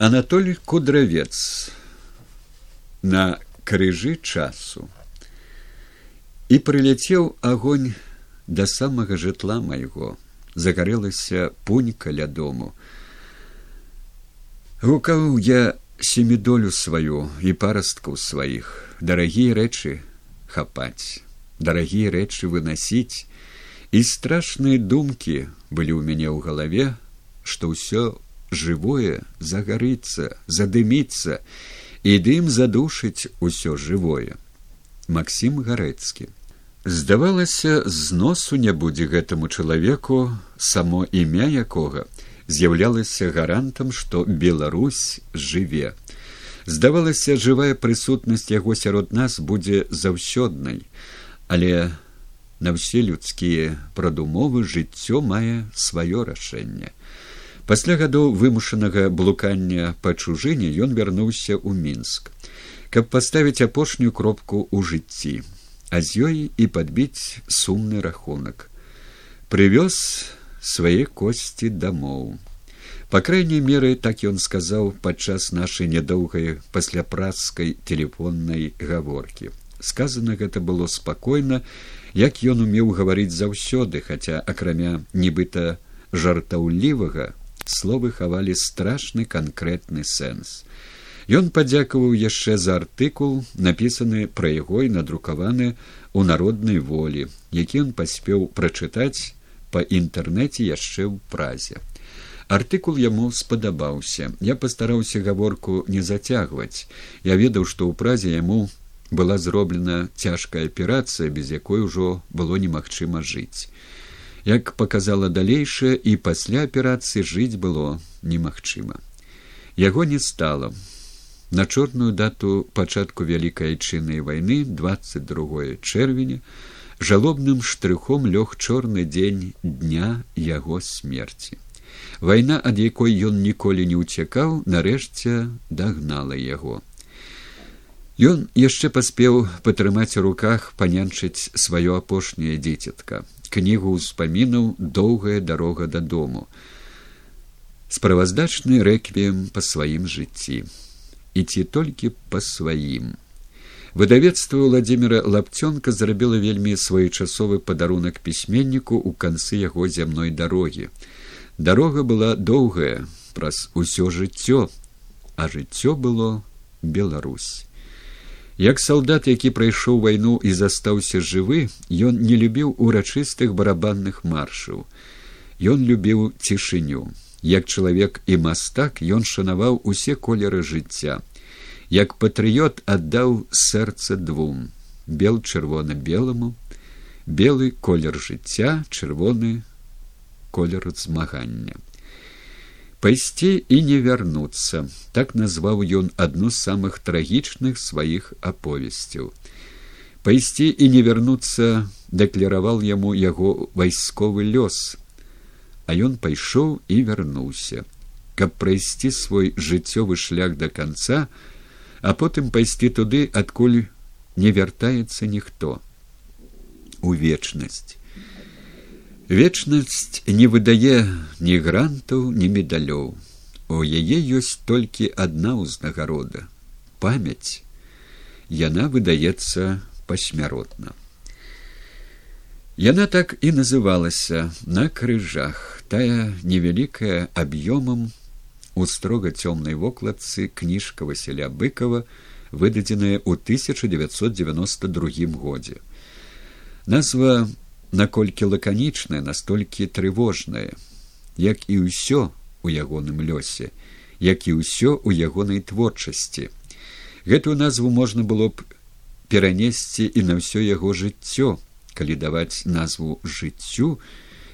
Анатолій кудравец на крыжы часу. І прыляцеў агонь да самага жытла майго. Загарэлася пунь каля дому. Гукаў я семідолю сваю і парасткаў сваіх. Дарагія рэчы хапаць. Дарагія рэчы вынасіць. І страшныя думкі былі ў мяне ў галаве што ўсё жывое загарыцца задыміцца і дым задушыць усё жывое. Максім гарэцкі. Здавалася з носу не будзе гэтаму чалавеку само імя якога з'яўлялася гарантам што беларусь жыве. Здавалася жывая прысутнасць яго сярод нас будзе заўсёднай але на ўсе людскія прадумовы жыццё мае сваё рашэнне пасля гадоў вымушанага блукання па чужыне ён вярнуўся ў мінск каб паставіць апошнюю кропку ў жыцці а з ёй і падбіць сумны рахунак. Прывёз свае косці дамоў. Па крайняй меры так ён сказаў падчас нашай нядоўгай пасляпрацкай телефоннай гаворкі. Сказана гэта было спакойна як ён умеў гаварыць заўсёды хаця акрамя нібыта жартаўлівага словы хавалі страшны канкрэтны сэнс. Ён падзякаваў яшчэ за артыкул, напісаны пра яго і надрукаваны ў народнай волі, які ён паспеў прачытаць па інтэрнэце яшчэ ў празе. Артыкул яму спадабаўся. Я пастараўся гаворку не зацягваць. Я ведаў, што ў празе яму была зроблена цяжкая аперацыя, без якой ужо было немагчыма жыць як показала далейшае і пасля аперацыі жыць было немагчыма. Яго не стала. На чорную дату пачатку вялікай вайны двадцать другое чэрвеня жалобным штрыхом лёг чорны дзень дня яго смерти вайна ад якой ён ніколі не ўцякаў нарэшце дагнала яго. Ён яшчэ паспеў патрымаць у руках панянчыць сваё апошняе дзіцятка кнігу ўспамінаў доўгая дарога дадому справаздачны рэквіем па сваім жыцці. І ці толькі па сваім. Выдавецтва владимира лапцёнка зрабіла вельмі своечасовы падарунак пісьменніку ў канцы яго зямной дарогі. Дарога была доўгая праз усё жыццё а жыццё было беларусь Як салдат, які прайшоў вайну і застаўся жывы, ён не любіў урачыстых барабанных маршаў. Ён любіў цішыню. Як чалавек і мастак ён шанаваў усе колеры жыцця. Як патрыёт аддаў сэрца двум: бел чырвона белому, белы колер жыцця, чырвоны колер змагання пайсці і не вярнуцца. Так назваў ён адну з самых трагічных сваіх аповесцяў. Пайсці і не вярнуцца дакляраваў яму яго вайсковы лёс. А ён пайшоў і вярнуўся. Каб прайсці свой жыццёвы шлях до конца а потым пайсці туды адкуль не вяртаецца ніхто. У вечнасць вечнасць не выдае ні грантаў ні медалёў. У яе ёсць толькі адна ўзнагарода памяць. Яна выдаецца пасмяротна. Яна так і называлася на крыжах тая невялікая аб'ёмам у строга цёмнай вокладцы кніжка василя быкова выдадзеная ў 1992 годзе. Назва наколькі лаканічнае настолькі трывожнае як і ўсё у ягоным лёсе як і ўсё ў ягонай творчасці. Гэтую назву можна было б перанесці і на ўсё яго жыццё калі даваць назву жыццю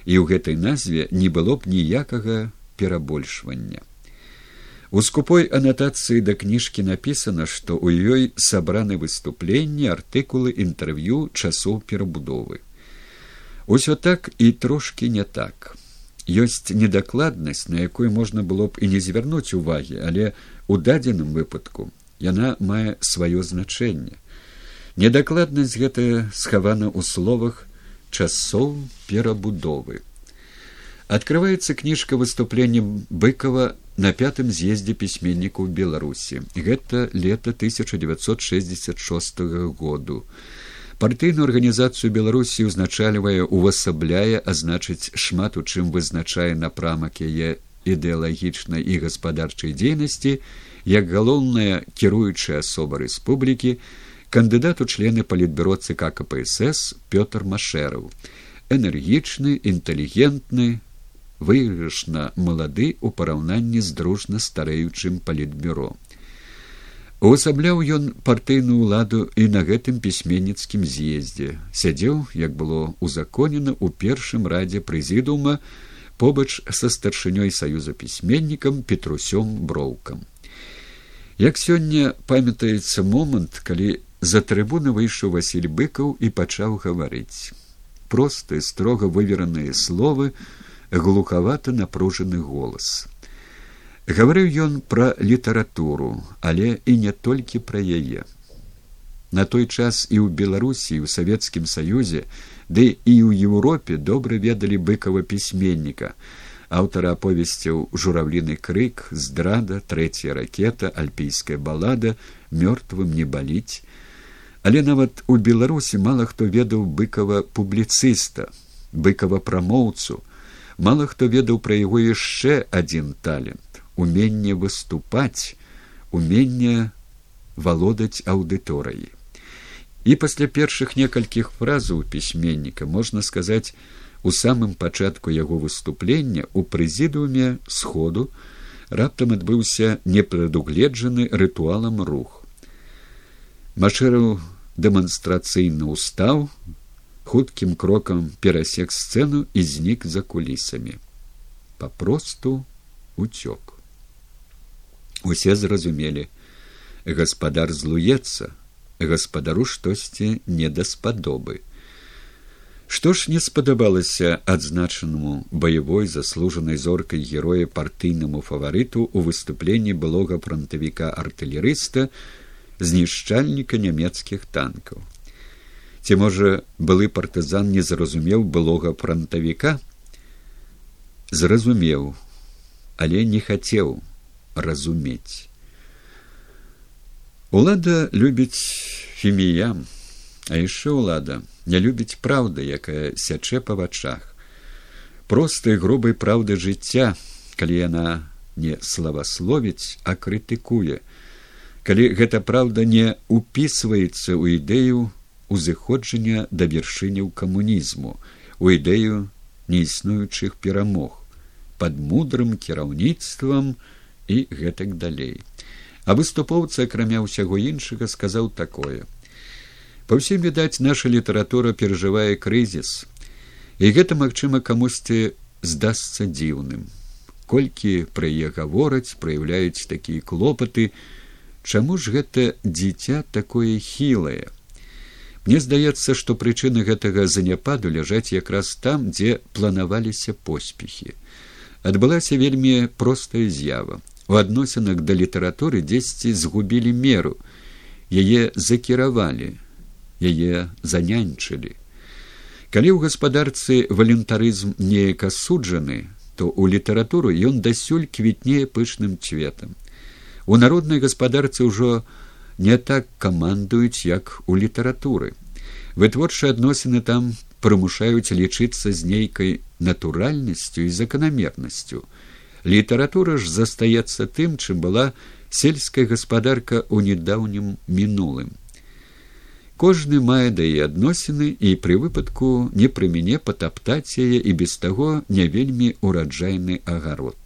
і ў гэтай назве не было б ніякага перабольшвання. У скупой анатацыі да кніжкі напісана што ў ёй сабраны выступленні артыкулы інтэрв'ю часоў перабудовы Усё так і трошки не так. Ёсць недакладнасць, на якой можна было б і не звярнуць увагі, але у дадзеным выпадку яна мае сваё значэнне. Недакладнасць гэтая схавана ў словах часоў перабудовы. Открывается кніжка выступленнем быкова на пятым з'ездзе пісьменнікаў беларусі гэта лета 1966 году партыйную арганізацыю беларусі узначальвае увасабляе азначыць шмат у чым вызначае напрамак яе ідэалагічнай і гаспадарчай дзейнасці як галоўная кіруючая асоба рэспублікі кандыдат у члены палітбюро цк кпсс пётр машэраў. Энергічны інтэлігентны выйгрышна малады ў параўнанні з дружна старэючым палітбюро увасабляў ён партыйную ўладу і на гэтым пісьменніцкім з'ездзе. Сядзеў як было узаконена ў першым радзе прэзідума побач са старшынёй саюза пісьменнікам петрусём броўкам. Як сёння памятаецца момант калі за трыбуны выйшаў василь быкаў і пачаў гаварыць. Простыя строга вывераныя словы глухаваты напружаны голас. Гаварыў ён пра літаратуру, але і не толькі пра яе. На той час і ў Беларусі ў савецкім саюзе, ды і ў Еўропе добра ведалі быкава пісьменніка, аўтара аповесцяў журавліны крык, здрада, трэцяя ракета, альпійская балада, мёртвым не баліць. Але нават у Беларусі мала хто ведаў быкава публіцыста, быкава прамоўцу, мало хто ведаў пра яго яшчэ адзін талент уменне выступаць умение валодаць аўдыторыі і пасля першых некалькіх фразаў пісьменніка можна сказаць у самым пачатку яго выступлення у прэзідыуме сходу раптам адбыўся непрадугледжаны рытуалам рух. Машэраў дэманстрацыйна устаў хуткім крокам перасек сцэну і знік за кулісамі. Папросту уцёк усе зразумелі. Гаспадар злуецца. Гаспадару штосьці не даспадобы што ж не спадабалася адзначанаму баявой заслужанай зоркай героя партыйнаму фаварыту у выступленні былога фронтавіка артылерыста знішчальніка нямецкіх танкаў? Ці можа былы партызан не зразумеў былога фронтавіка зразумеў але не хацеў разумець улада любіць фіміям а яшчэ ўлада не любіць праўда якая сячэ па вачах. Простай грубай праўды жыцця калі яна не славасловіць а крытыкуе. Калі гэта праўда не упісваецца ў ідэю узыходжання да вяршыняў камунізму у ідэю неіснуючых перамог. Под мудрым кіраўніцтвам і гэтак далей а выступоўца акрамя ўсяго іншага сказаў такое па ўсім відаць наша літаратура перажывае крызіс і гэта магчыма камусьці здасца дзіўным колькі пра яе гавораць праяўляюць такія клопаты чаму ж гэта дзіця такое хілае Мне здаецца, што прычыны гэтага заняпаду ляжаць якраз там, дзе планаваліся поспехі. Адбылася вельмі простая з'ява. У адносінах да літаратуры дзесьці згубілі меру, яе закіравалі, яе занянчылі. Калі ў гаспадарцы валентарызм неяк асуджаны, то ў літаратуру ён дасюль квітнее пышным цветам. У народнай гаспадарцы ўжо не так камандуюць як у літаратуры вытворчыя адносіны там прымушаюць лічыцца з нейкай натуральнасцю і заканамернасцю літаратура ж застаецца тым чым была сельская гаспадарка ў недаўнім мінулым. Кожны мае да і адносіны і пры выпадку не пры мяне патаптаць яе і без таго не вельмі ураджайны агарод.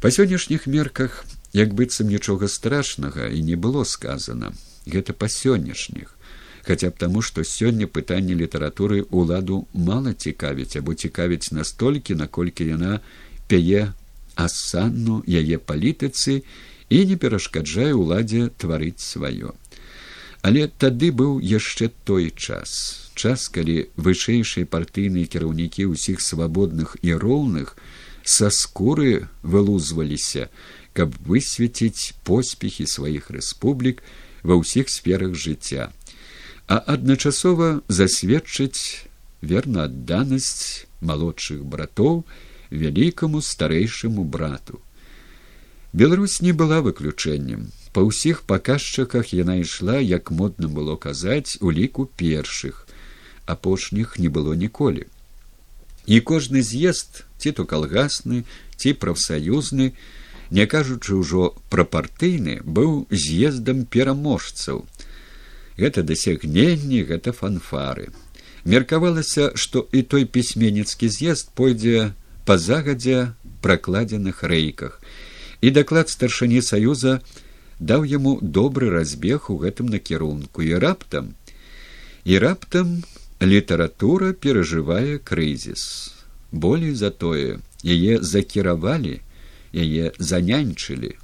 Па сённяшніх мерках як быццам нічога страшнага і не было сказано гэта па сённяшніх. Хаця б таму што сёння пытанне літаратуры ўладу мала цікавіць або цікавіць настолькі наколькі яна пяе асанну яе палітыцы і не перашкаджае ўладзе тварыць сваё. Але тады быў яшчэ той час час калі вышэйшыя партыйныя кіраўнікі ўсіх свабодных і роўных са скуры вылузваліся каб высветіць поспехі сваіх рэспублік ва ўсіх сферах жыцця, а адначасова засведчыць верна адданасць малодшых братоў вялікаму старэйшаму брату. Беларусь не была выключэннем. Па ўсіх паказчыках яна ішла, як модна было казаць, у ліку першых, апошніх не было ніколі. І кожны з'езд ці то калгасны, ці прафсаюзны, не кажучы ўжо пра партыйны, быў з'ездам пераможцаў. Гэта дасягненні, гэта фанфары. Меркавалася, што і той пісьменніцкі з'езд пойдзе па загадзе пракладзеных рэйках. І даклад старшыні саюза даў яму добры разбег у гэтым накірунку. І раптам і раптам літаратура перажывае крызіс. Болей за тое яе закіравалі яе занянчылі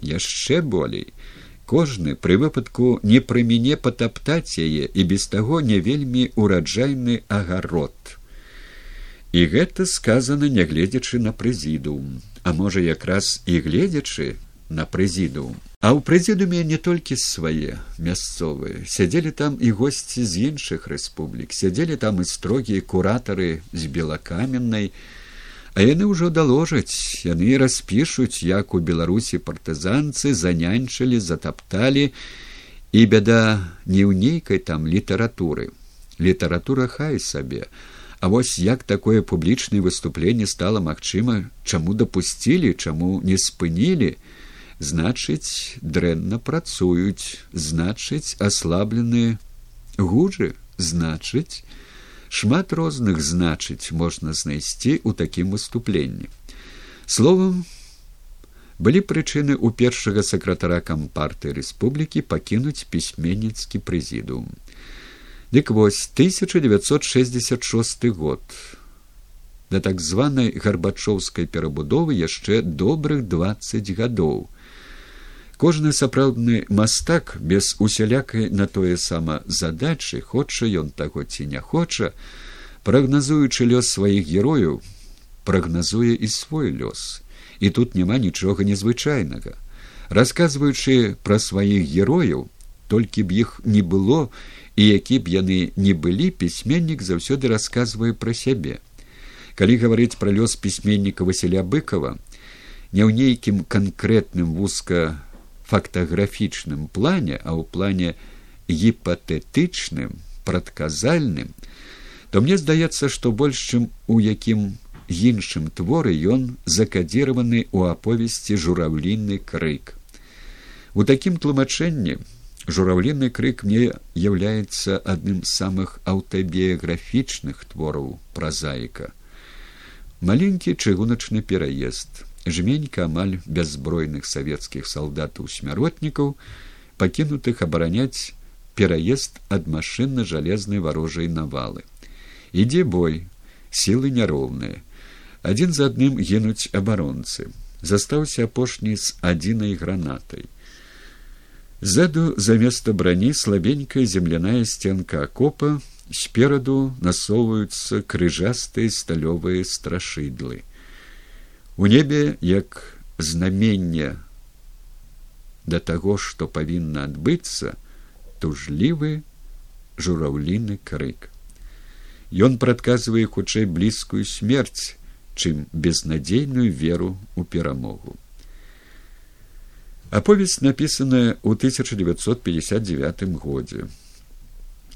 яшчэ болей кожны пры выпадку не пры мяне патаптаць яе і без таго не вельмі ураджайны агарод і гэта сказана нягледзячы на прэзідум а можа якраз і гледзячы на прэзідум а ў прэзідуме не толькі свае мясцовыя. Сядзелі там і госці з іншых рэспублік. Сядзелі там і строгія куратары з белакаменнай. А яны ўжо даложаць. Яны распішуць як у беларусі партызанцы занянчылі затапталі. І бяда не ў нейкай там літаратуры. Літаратура хай сабе А вось як такое публічнае выступленне стала магчыма, чаму дапусцілі, чаму не спынілі, значыць, дрэнна працуюць, значыць, аслаблены гужы, значыць, шмат розных значыць можна знайсці ў такім выступленні. Словам, былі прычыны ў першага сакратара кампарты рэспублікі пакінуць пісьменніцкі прэзідум. Дык вось 1966 год. Да так званай гарбачоўскай перабудовы яшчэ добрых двадцать гадоў. Кожны сапраўдны мастак без усялякай на тое сама задачы хоча ён таго ці не хоча прагназуючы лёс сваіх герояў прагназуе і свой лёс. І тут няма нічога незвычайнага. Расказваючы пра сваіх герояў толькі б іх не было і які б яны не былі пісьменнік заўсёды расказвае пра сябе калі гаварыць пра лёс пісьменніка василя быкова не ў нейкім канкрэтным вузка фактаграфічным плане, а ў плане гіпатэтычным, прадказальным, то мне здаецца, што больш чым у якім іншым творы ён закадзіраваны ў аповесці жураўліны крык. У такім тлумачэнні жураўліны крык мне яўляецца адным з самых аўтабіяграфічных твораў празаіка. Маленькі чыгуначны пераезд жменька амаль бяззбройных савецкіх салдатаў смяротнікаў пакінутых абараняць пераезд ад машынна жалезнай варожай навалы. Ідзе бой сілы няроўныя адзін за адным гінуць абаронцы застаўся апошні з адзінай гранатай ззаду заместа брані слабенькая земляная сценка акопа спераду насоўваюцца крыжастыя сталёвыя страшыдлы У небе як знамення да таго, што павінна адбыцца, тужлівы жураўліны крык. Ён прадказвае хутчэй блізкую смерць, чым безнадзейную веру ў перамогу. Аповесць напісаная ў 1959 годзе.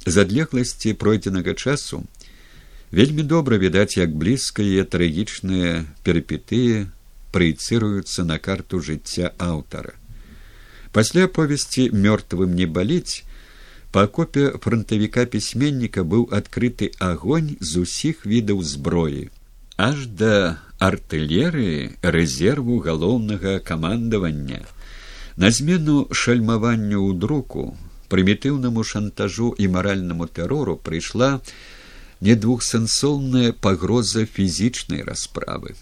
З адлегласці пройдзенага часу вельмі добра відаць як блізка і трагічныя перыпетыі праецыруюцца на карту жыцця аўтара пасля повесці мёртвым не баліць па копе фронтавіка пісьменніка быў адкрыты агонь з усіх відаў зброі аж да артылерыі рэзерву галоўнага камандавання на змену шальмаванню ў друку прымітыўнаму шантажу і маральнаму тэрору прыйшла не двухсэнсоўная пагроза фізічнай расправы.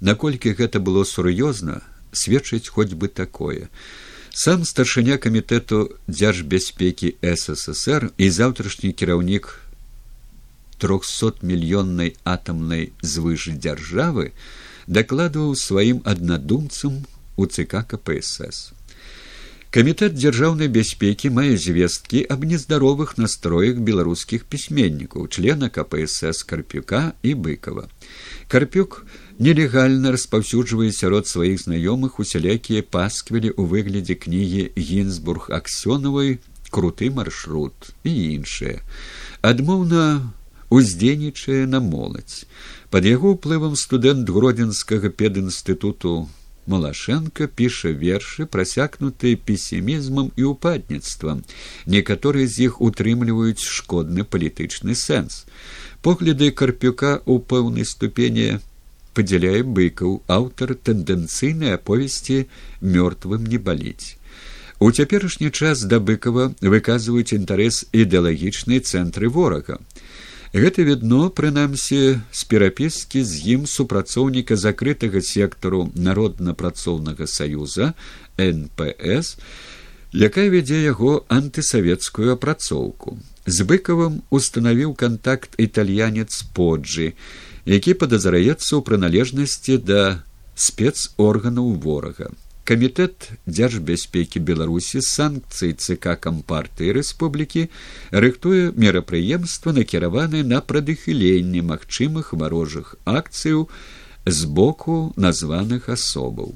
Наколькі гэта было сур'ёзна, сведчыць хоць бы такое. Сам старшыня камітэту дзяржбяспекі ссср і заўтрашні кіраўнік трохсотмільённай атамнай звыш дзяржавы дакладваў сваім аднадумцам у ЦК кпсс. Камітэт дзяржаўнай бяспекі мае звесткі аб нездаровых настроях беларускіх пісьменнікаў, члена КПСС карпюка і быкова. Карпюк нелегальна распаўсюджвае сярод сваіх знаёмых усялякія пасквілі ў выглядзе кнігі гінзбург аксёнавай круты маршрут і іншыя. Адмоўна уздзейнічае на моладзь. Пад яго ўплывам студэнт гродзенскага педінстытуту Малашенко піша вершы, прасякнутыя песімізмам і упадніцтвам. Некаторыя з іх утрымліваюць шкодны палітычны сэнс. Погляды карпюка ў пэўнай ступені падзяляе быкаў аўтар тэндэнцыйнай аповесці мёртвым не баліць. У цяперашні час да быкава выказваюць інтарэс ідэалагічнай цэнтры ворага. Гэта відно прынамсі з перапіскі з ім супрацоўніка закрытага сектару народна-працоўнага саюза нпс якая вядзе яго антысавецкую апрацоўку. З быкавым устанавіў кантакт італьянец поджы які падазраецца ў прыналежнасці да спецорганаў ворага камітэт дзяржбяспекі беларусі санкцыі цк кампартыі рэспублікі рыхтуе мерапрыемства накіраваны на прадыхіленне магчымых варожых акцыяў з боку названых асобаў.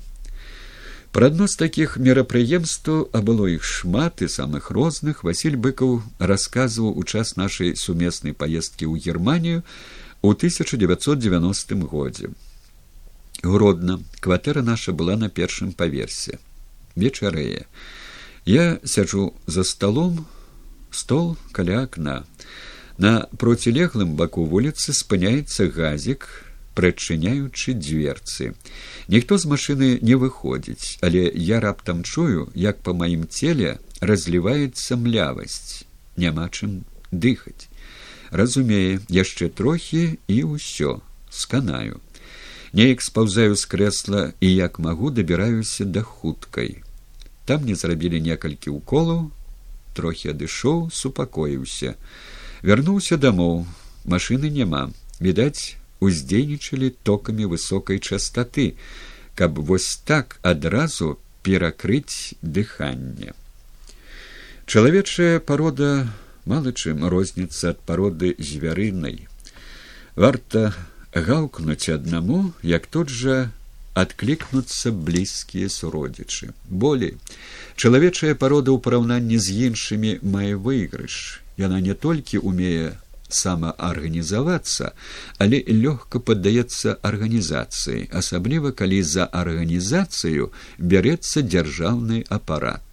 Пра адно з такіх мерапрыемстваў а было іх шмат і самых розных василь быкаў расказваў у час нашай сумеснай паездкі ў германію у 1990 годзе Гродна. Кватэра наша была на першым паверсе. Вечарэе. Я сяджу за сталом, стол каля акна. На процілеглым баку вуліцы спыняецца газік, прачыняючы дзверцы. Ніхто з машыны не выходзіць, але я раптам чую, як па маім целе разліваецца млявасць, няма чым дыхаць. Разумее, яшчэ трохі і ўсё сканаю неяк спаўзаю з крэсла і як магу дабіраюся да хуткай там не зрабілі некалькі уколаў трохі адышоў супакоіўся. Вярнуўся дамоў. Машыны няма. Відаць уздзейнічалі токамі высокай частоты каб вось так адразу перакрыць дыханне. Чалавечая парода мала чым розніцца ад пароды звярынай. Варта гаўкнуць аднаму як тут жа адклікнуцца блізкія суродзічы. Болей чалавечая парода ў параўнанні з іншымі мае выйгрыш. Яна не толькі умее самаарганізавацца але лёгка паддаецца арганізацыі асабліва калі за арганізацыю бярэцца дзяржаўны апарат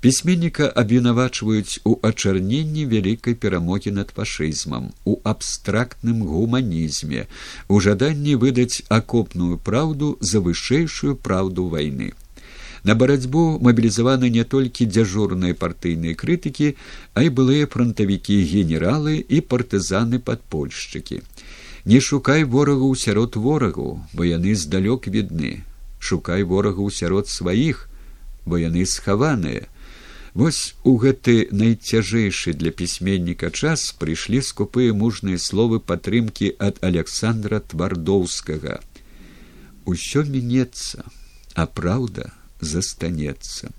пісьменніка абвінавачваюць у ачарненні вялікай перамогі над фашызмам у абстрактным гуманізме у жаданні выдаць акопную праўду за вышэйшую праўду вайны. На барацьбу мабілізаваны не толькі дзяжурныя партыйныя крытыкі а і былыя фронтавікі генералы і партызаны падпольшчыкі не шукай ворагу сярод ворагу бо яны здалёк відны. Шукай ворагу сярод сваіх бо яны схаваныя Вось у гэты найцяжэйшы для пісьменніка час прыйшлі скупыя мужныя словы падтрымкі ад александра твардоўскага. Усё мінецца а праўда застанецца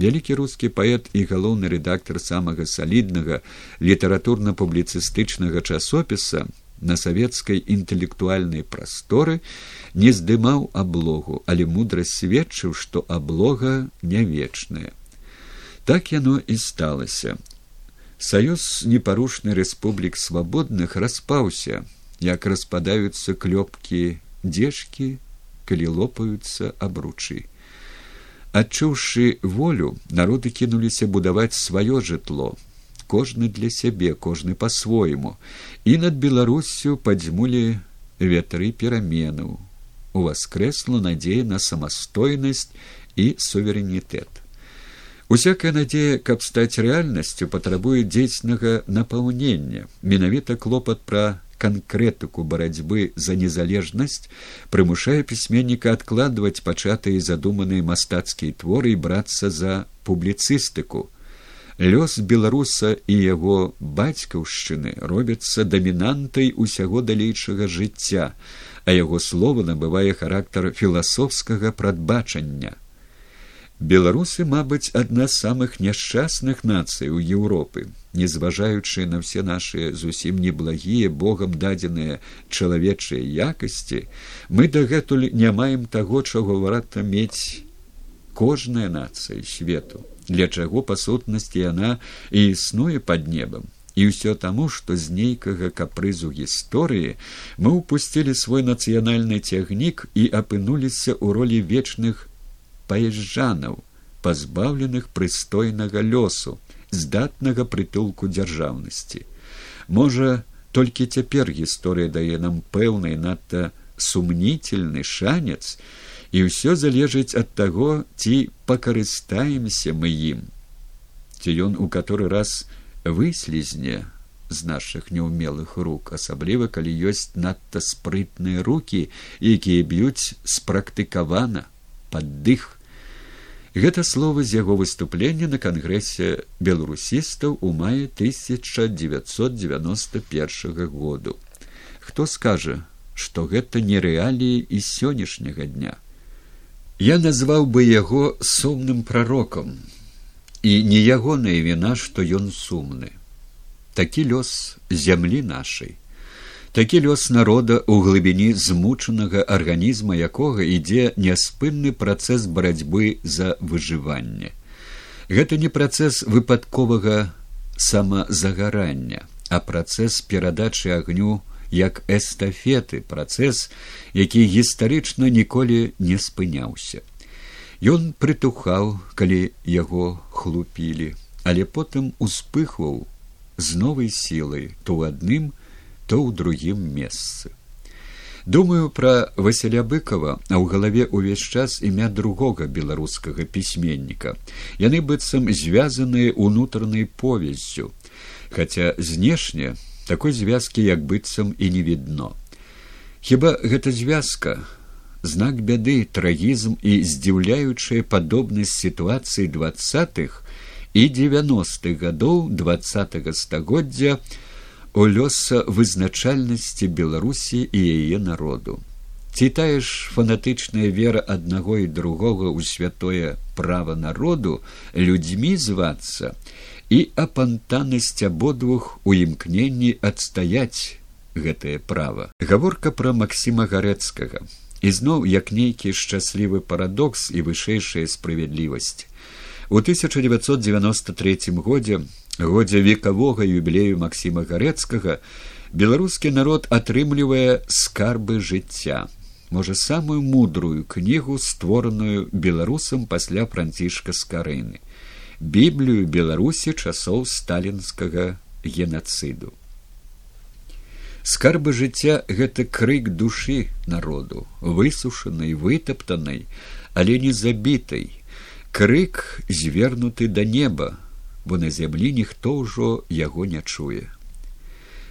вялікі рускі паэт і галоўны рэдактар самага саліднага літаратурна публіцыстычнага часопіса на савецкай інтэлектуальнай прасторы не здымаў аблогу але мудра сведчыў што аблога не вечная так яно і сталася саюз непарушны рэспублік свабодных распаўся як распадаюцца клёпкі дзежкі калі лопаюцца абручы адчуўшы волю народы кінуліся будаваць сваё жытло кожны для сябе кожны по-свойму і над беларусю падзьмулі ветры пераменаў. У воскрэсла надзея на самастойнасць і суверэнітэт Усякая надзея, каб стаць рэальнасцю, патрабуе дзейснага напаўнення. Менавіта клопат пра канкрэтыку барацьбы за незалежнасць прымушае пісьменніка адкладваць пачатыя задуманыя мастацкія творы і брацца за публіцыстыку. Лёс беларуса і яго бацькаўшчыны робяцца дамінантай усяго далейшага жыцця, а яго слова набывае характар філасофскага прадбачання беларусы мабыць адна з самых няшчасных нацый у еўропы не зважаючы на все наши зусім неблагія богам дадзеныя чалавечыя якасці мы дагэтуль не маем таго чаго варата мець кожная нацыя свету для чаго па сутнасці яна і існуе под небам. І ўсё таму што з нейкага капрызу гісторыі мы ўпусцілі свой нацыянальны цягнік і апынуліся ў ролі вечных паязджанаў пазбаўленых прыстойнага лёсу здатнага прытулку дзяржаўнасці. Можа толькі цяпер гісторыя дае нам пэўны надта сумнительны шанец і ўсё залежыць ад таго ці пакарыстаемся мы ім ці ён у каторы раз выслізне з нашых няўмелых рук асабліва калі ёсць надта спрытныя руки якія б'юць спрактыкавана пад дых гэта словы з яго выступлення на кангрэсе беларусістаў у маі 1991 году. Хто скажа што гэта не рэаліі і сённяшняга дня? Я назваў бы яго сумным прарокам. І не ягоная віна што ён сумны. Такі лёс зямлі нашай такі лёс народа ў глыбіні змучанага арганізма якога ідзе няспынны працэс барацьбы за выжыванне. Гэта не працэс выпадковага самазагарання а працэс перадачы агню як эстафеты працэс які гістарычна ніколі не спыняўся. Ён прытухаў, калі яго хлупілі, але потым успыхваў з новай сілай то ў адным, то ў другім месцы. Думаю пра Васіля быкова, а ў галаве ўвесь час імя другога беларускага пісьменніка. Яны быццам звязаныя ўнутранай повесцю, хаця знешне такой звязкі як быццам і не відно. Хіба гэта звязка знак бяды трагізм і здзіўляючая падобнасць сітуацыі двадцатых і девяностых гадоў двадцатого стагоддзя у лёса вызначальнасці беларусі і яе народу. Ці тая ж фанатычная вера аднаго і другога ў святое права народу людзьмі звацца і апантанасць абодвух у імкненні адстаяць гэтае права. Гаворка пра максіма гарэцкага. Ізноў як нейкі шчаслівы парадокс і вышэйшая справядлівасць. У 1993 годзе годзе векавога юбілею максіма гарэцкага беларускі народ атрымлівае скарбы жыцця можа самую мудрую кнігу створаную беларусам пасля францішка скарыны біблію беларусі часоў сталінскага генацыду. Скарбы жыцця гэта крык душы народу высушанай вытаптанай але не забітай. Крык звернуты да неба бо на зямлі ніхто ўжо яго не чуе.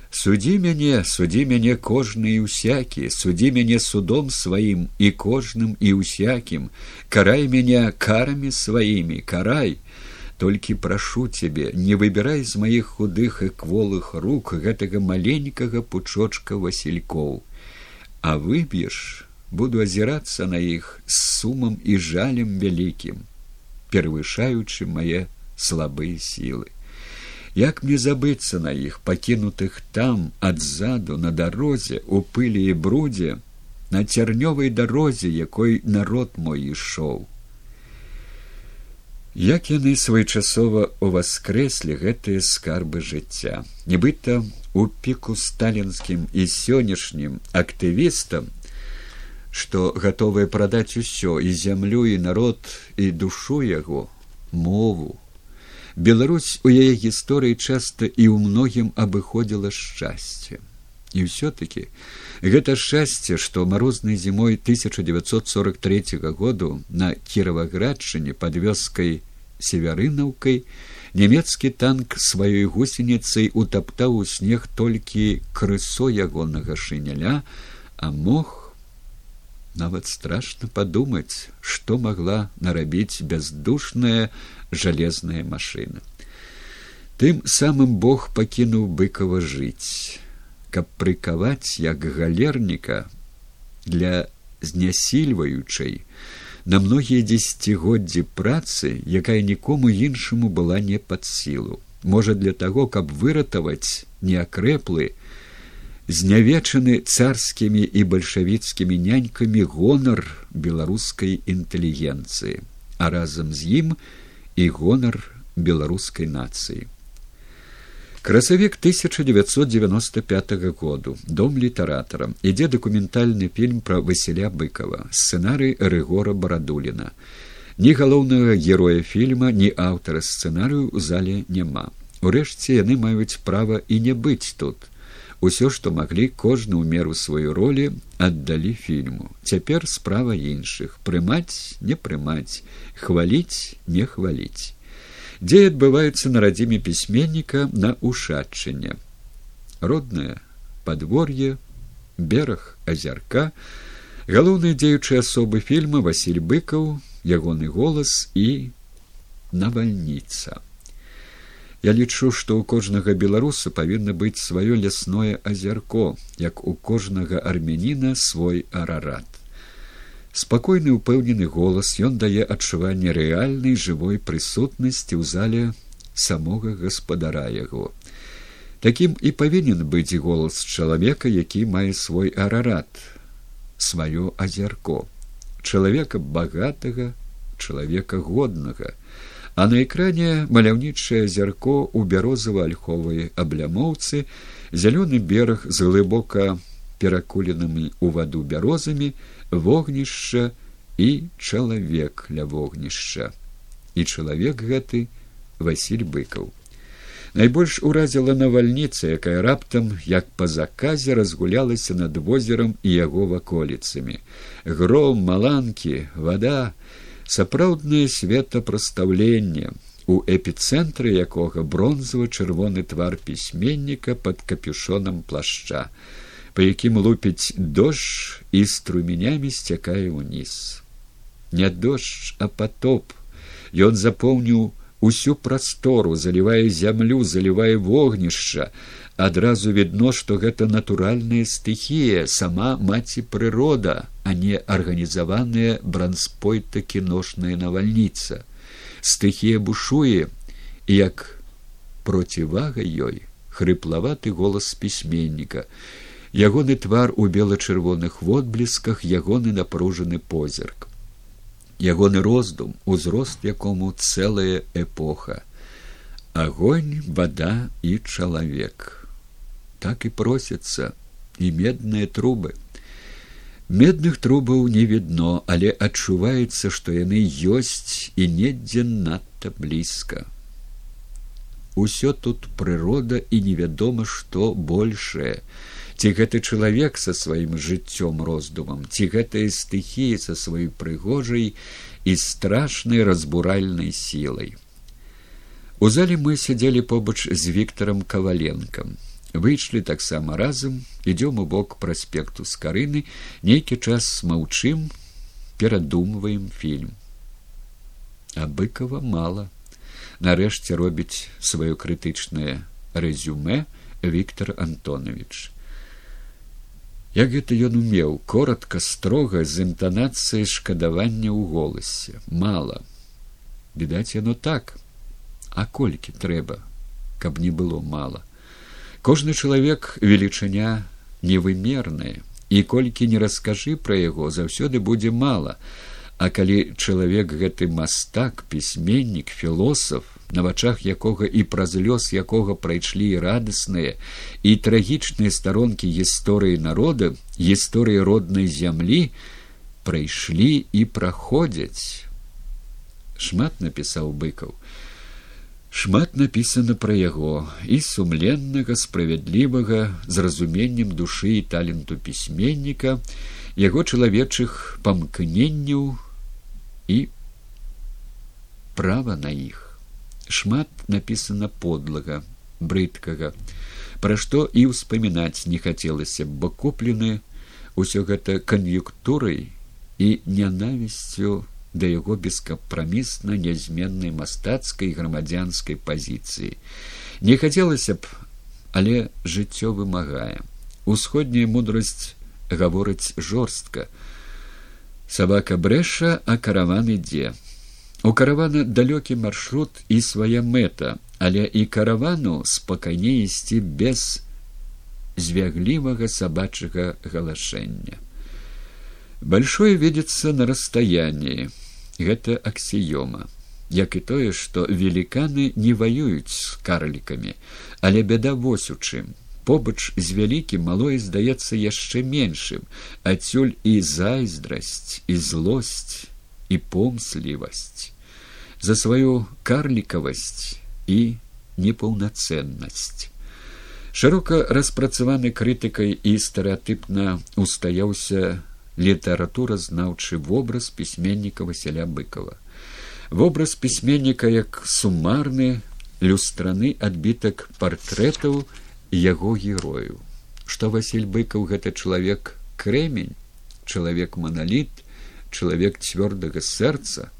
Судзі мяне судзі мяне кожны і усякі судзі мяне судом сваім і кожным і усякім карай мяне карамі сваімі карай толькі прашу цябе не выбірай з маіх худых і кволых рук гэтага маленькага пучочка васількоў а выб'еш буду азірацца на іх з сумам і жалем вялікім перавышаючы мае слабыя сілы як мне забыцца на іх пакінутых там адзаду на дарозе у пылі і брудзе на цярнёвай дарозе якой народ мой ішоў як яны своечасова уваскрэслі гэтыя скарбы жыцця? Нібыта у піку сталінскім і сённяшнім актывістам што гатовыя прадаць усё і зямлю і народ і душу яго мову беларусь у яе гісторыі часта і ў многім абыходзіла шчасце. І ўсё таки гэта шчасце што марознай зімой 1943 году на кіраваградчыне под вёскай северынаўкай нямецкі танк сваёй гусеніцай утаптаў у снег толькі крысо ягонага шыняля а мог нават страшно падумаць што магла нарабіць бяздушная жалезная машына тым самым бог пакінуў быкова жыць. Каб прыкаваць як галерніка для знясільваючай на многія дзесяцігоддзі працы, якая нікому іншаму была не пад сілу. Можа для таго, каб выратаваць неакрэплы, знявечаны царскімі і бальшавіцкімі нянькамі гонар беларускай інтэлігенцыі, а разам з ім і гонар беларускай нацыі. Красавік 1995 году дом літаратара. Ідзе дакументальны фільм пра Васіля быкова сцэнарый рыгора барадуліна. Ні галоўнага героя фільма ні аўтара сцэнарыю ў зале няма. Урэшце яны маюць права і не быць тут усё што маглі кожны ў меру сваю ролі аддалі фільму. Цяпер справа іншых прымаць не прымаць хваліць не хваліць. Дзе адбываюцца на радзіме пісьменніка на ушадчанне роднае подвор'е бераг азярка галоўныя дзеючыя асобы фільма василь быкаў ягоны голас і навальніца я лічу што ў кожнага беларуса павінна быць сваё лясное азярко як у кожнага армяніна свой арарат. Спакойны упэўнены голас ён дае адчуванне рэальнай жывой прысутнасці ў зале самога гаспадара яго. Такім і павінен быць голас чалавека які мае свой арарат сваё азярко чалавека багатага чалавека годнага а на экране маляўнічае азярко ў бярозава-альховай аблямоўцы зялёны бераг з глыбока перакуленымі ў ваду бярозамі вогнішча і чалавек ля вогнішча. І чалавек гэты василь быкаў. Найбольш уразіла навальніца якая раптам як па заказе разгулялася над возерам і яго ваколіцамі. Гром маланкі вода сапраўднае светапрастаўленне у эпіцэнтры якога бронзавы чырвоны твар пісьменніка под капюшонам плашча па якім лупіць дождж і струменямі сцякае ўніз. Не дождж, а потоп. Ён запоўніў усю прастору, залівае зямлю, залівае вогнішча. Адразу відно, што гэта натуральная стыхія, сама маці прырода, а не арганізаваная бранспойта кіношная навальніца. Стыхія бушуе, як процівага ёй хрыплаваты голас пісьменніка. Ягоны твар у бела-чырвоных водблісках ягоны напружаны позірк. Ягоны роздум узрост якому цэлая эпоха. Агонь вода і чалавек так і просяцца і медныя трубы. Медных трубаў не відно але адчуваецца што яны ёсць і недзе надта блізка. Усё тут прырода і невядома што большее ці гэты чалавек са сваім жыццём роздумам ці гэтая стыхія са сваёй прыгожай і страшнай разбуральнай сілай. У зале мы сядзелі побач з віктором каваленкам выйшлі таксама разам ідём у бок праспекту з карыны нейкі час маўчым перадумваем фільм. А быкова мала. Нарэшце робіць сваё крытычнае рэзюме Віктор Антонович як гэта ён умеў коротко строга з інтанацыяй шкадавання ў голасе. Мала. Відаць яно так. А колькі трэба каб не было мала кожны чалавек велічыня невымерная і колькі не раскажы пра яго заўсёды будзе мала. А калі чалавек гэты мастак пісьменнік філосаф на вачах якога і праз лёс якога прайшлі радасныя і трагічныя старонкі гісторыі народа гісторыі роднай зямлі прайшлі і праходзяць. Шмат напісаў быкаў шмат напісана пра яго і сумленнага справядлівага з разуменнем душы і таленту пісьменніка яго чалавечых памкненняў і права на іх. Шмат напісана подлага брыдкага пра што і ўспамінаць не хацелася бо куплены ўсё гэта кан'юктурай і нянавісцю да яго бескапрамісна нязменнай мастацкай грамадзянскай пазіцыі не хацелася б але жыццё вымагае усходняя мудрасць гаворыць жорстка Сабака брэша, а караван ідзе. У каравана далёкі маршрут і свая мэта, але і каравану спакайней ісці без звяглівага сабачага галашэння. Большое видится на расстаянии. Гэта аксіёма, як і тое, што веліканы не ваююць з карлікамі, але бяда вось у чым. Побач з вялікім малое здаецца яшчэ меншым, адсюль і зайздрасць, і злосць, і помслівасць, за сваю карлікавасць і непаўнацэннасць. Шырока распрацаваны крытыкай і стэеатыпна устаяўся літаратуразнаўчы вобраз пісьменніка Васяля быкова. Вобраз пісьменніка як сумарны люстраны адбітак партрэтаў яго герою. Што Васіль быкаў гэта чалавек крэмень, чалавек маналіт, чалавек цвёрдага сэрца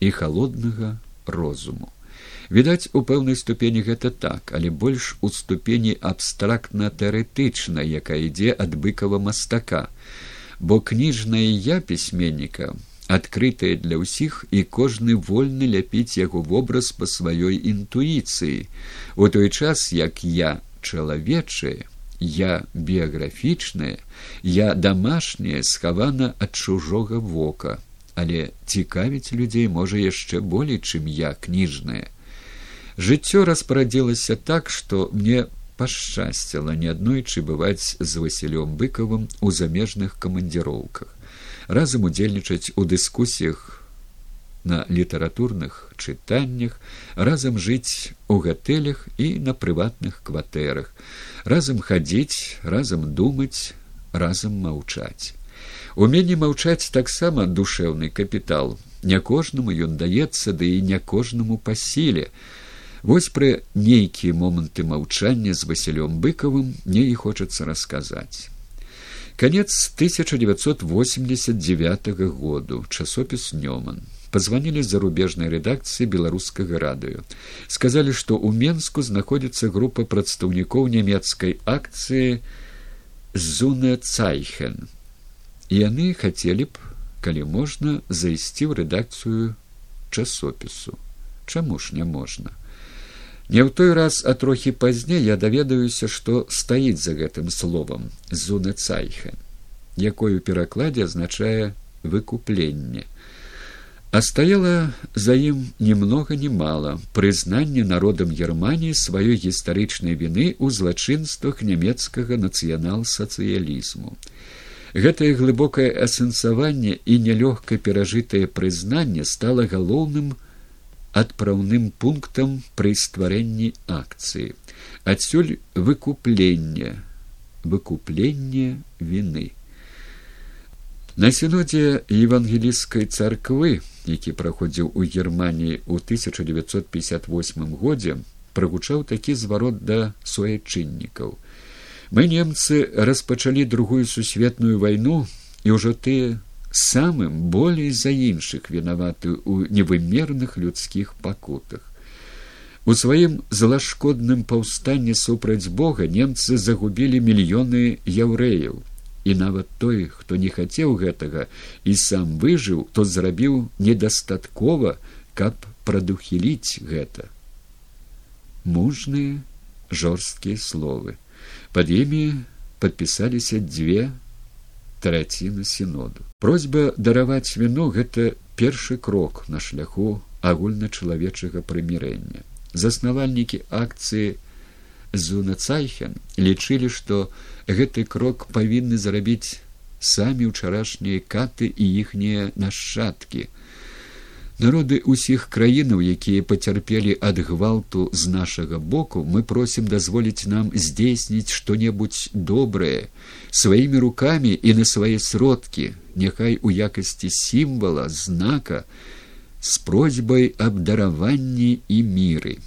і холоднага розуму. Відаць, у пэўнай ступені гэта так, але больш у ступені абстрактна тэарэтычна, якая ідзе ад быкава мастака бо кніжнае я пісьменніка адкрытая для ўсіх і кожны вольны ляпіць яго вобраз па сваёй інтуіцыі. У той час як я чалавечае я біяграфічная я дамашняе схавана ад чужога вока. Але цікавіць людзей можа яшчэ болей чым я кніжная. Жыццё распарадзілася так што мне пашчасціла неаднойчы бываць з васілём быкавым у замежных камандзіроўках разам удзельнічаць у дыскусіях на літаратурных чытаннях разам жыць у гатэлях і на прыватных кватэрах разам хадзіць разам думаць разам маўчаць уменне маўчаць таксама душэўны капітал не кожнаму ён даецца ды і не кожнаму па сіле Вось пры нейкія моманты маўчання з васілём быкавым мне і хочацца расказаць. Канец 1989 году. Часопіс Нёман позвонили з зарубежнай рэдакцыі беларускага радыё. Сказалі што ў менску знаходзіцца група прадстаўнікоў нямецкай акцыі зуна цайхен і яны хацелі б калі можна зайсці ў рэдакцыю часопісу. Чаму ж няможна Не ў той раз, а трохі пазней я даведаюся, што стаіць за гэтым словам зуна цайха, якой у перакладзе азначае выкупленне. А стаяла за ім немнога не мала прызнанне народам германії сваёй гістарычнай віны ў злачынствах нямецкага нацыянал-сацыялізму. Гэтае глыбокае асэнсаванне і нялёгка перажытае прызнанне стала галоўным адпраўным пунктам пры стварэнні акцыі адсюль выкупленне выкупленне вины. На сінодзе евангелійскай царквы які праходзіў у германії ў 1958 годзе прагучаў такі зварот да суайчыннікаў. Мы немцы распачалі другую сусветную вайну і ўжо тыя самым болей за іншых вінаваты ў невымерных людскіх пакутах. У сваім злашкодным паўстанні супраць Бога немцы загубілі мільёны яўрэяў. І нават той, хто не хацеў гэтага і сам выжыў, то зрабіў недастаткова, каб прадухіліць гэта. Мужныя жорсткія словы. Пад імі падпісаліся дзве траціны сіноду. Просьба дараваць віну гэта першы крок на шляху агульначалавечага прымірэння. Заснавальнікі акцыі Зунацайхен лічылі, што гэты крок павінны зарабіць самі ўчарашнія каты і іхнія нашчадкі народы ўсіх краінаў якія пацярпелі ад гвалту з нашага боку мы просім дазволіць нам здзейсніць што небудзь добрае сваімі рукамі і на свае сродкі няхай у якасці сімвала знака з просьбай аб дараванні і міры.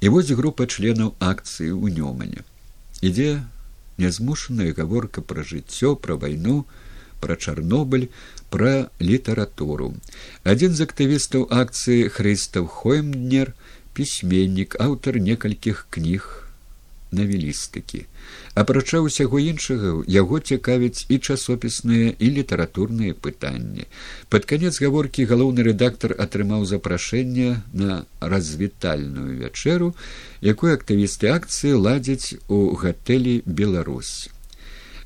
І вось група членаў акцыі ў нёмане. Ідзе нязмушаная гаворка пра жыццё пра вайну пра чарнобыль пра літаратуру адзін з актывістаў акцыі хрыстаў хоймднер пісьменнік аўтар некалькіх кніг навелістыкі. Апрача ўсяго іншага яго цікавяць і часопісныя і літаратурныя пытанні. Пад канец гаворкі галоўны рэдактар атрымаў запрашэнне на развітальную вячэру, якую актывісты акцыі ладзяць у гатэлі Беларусь.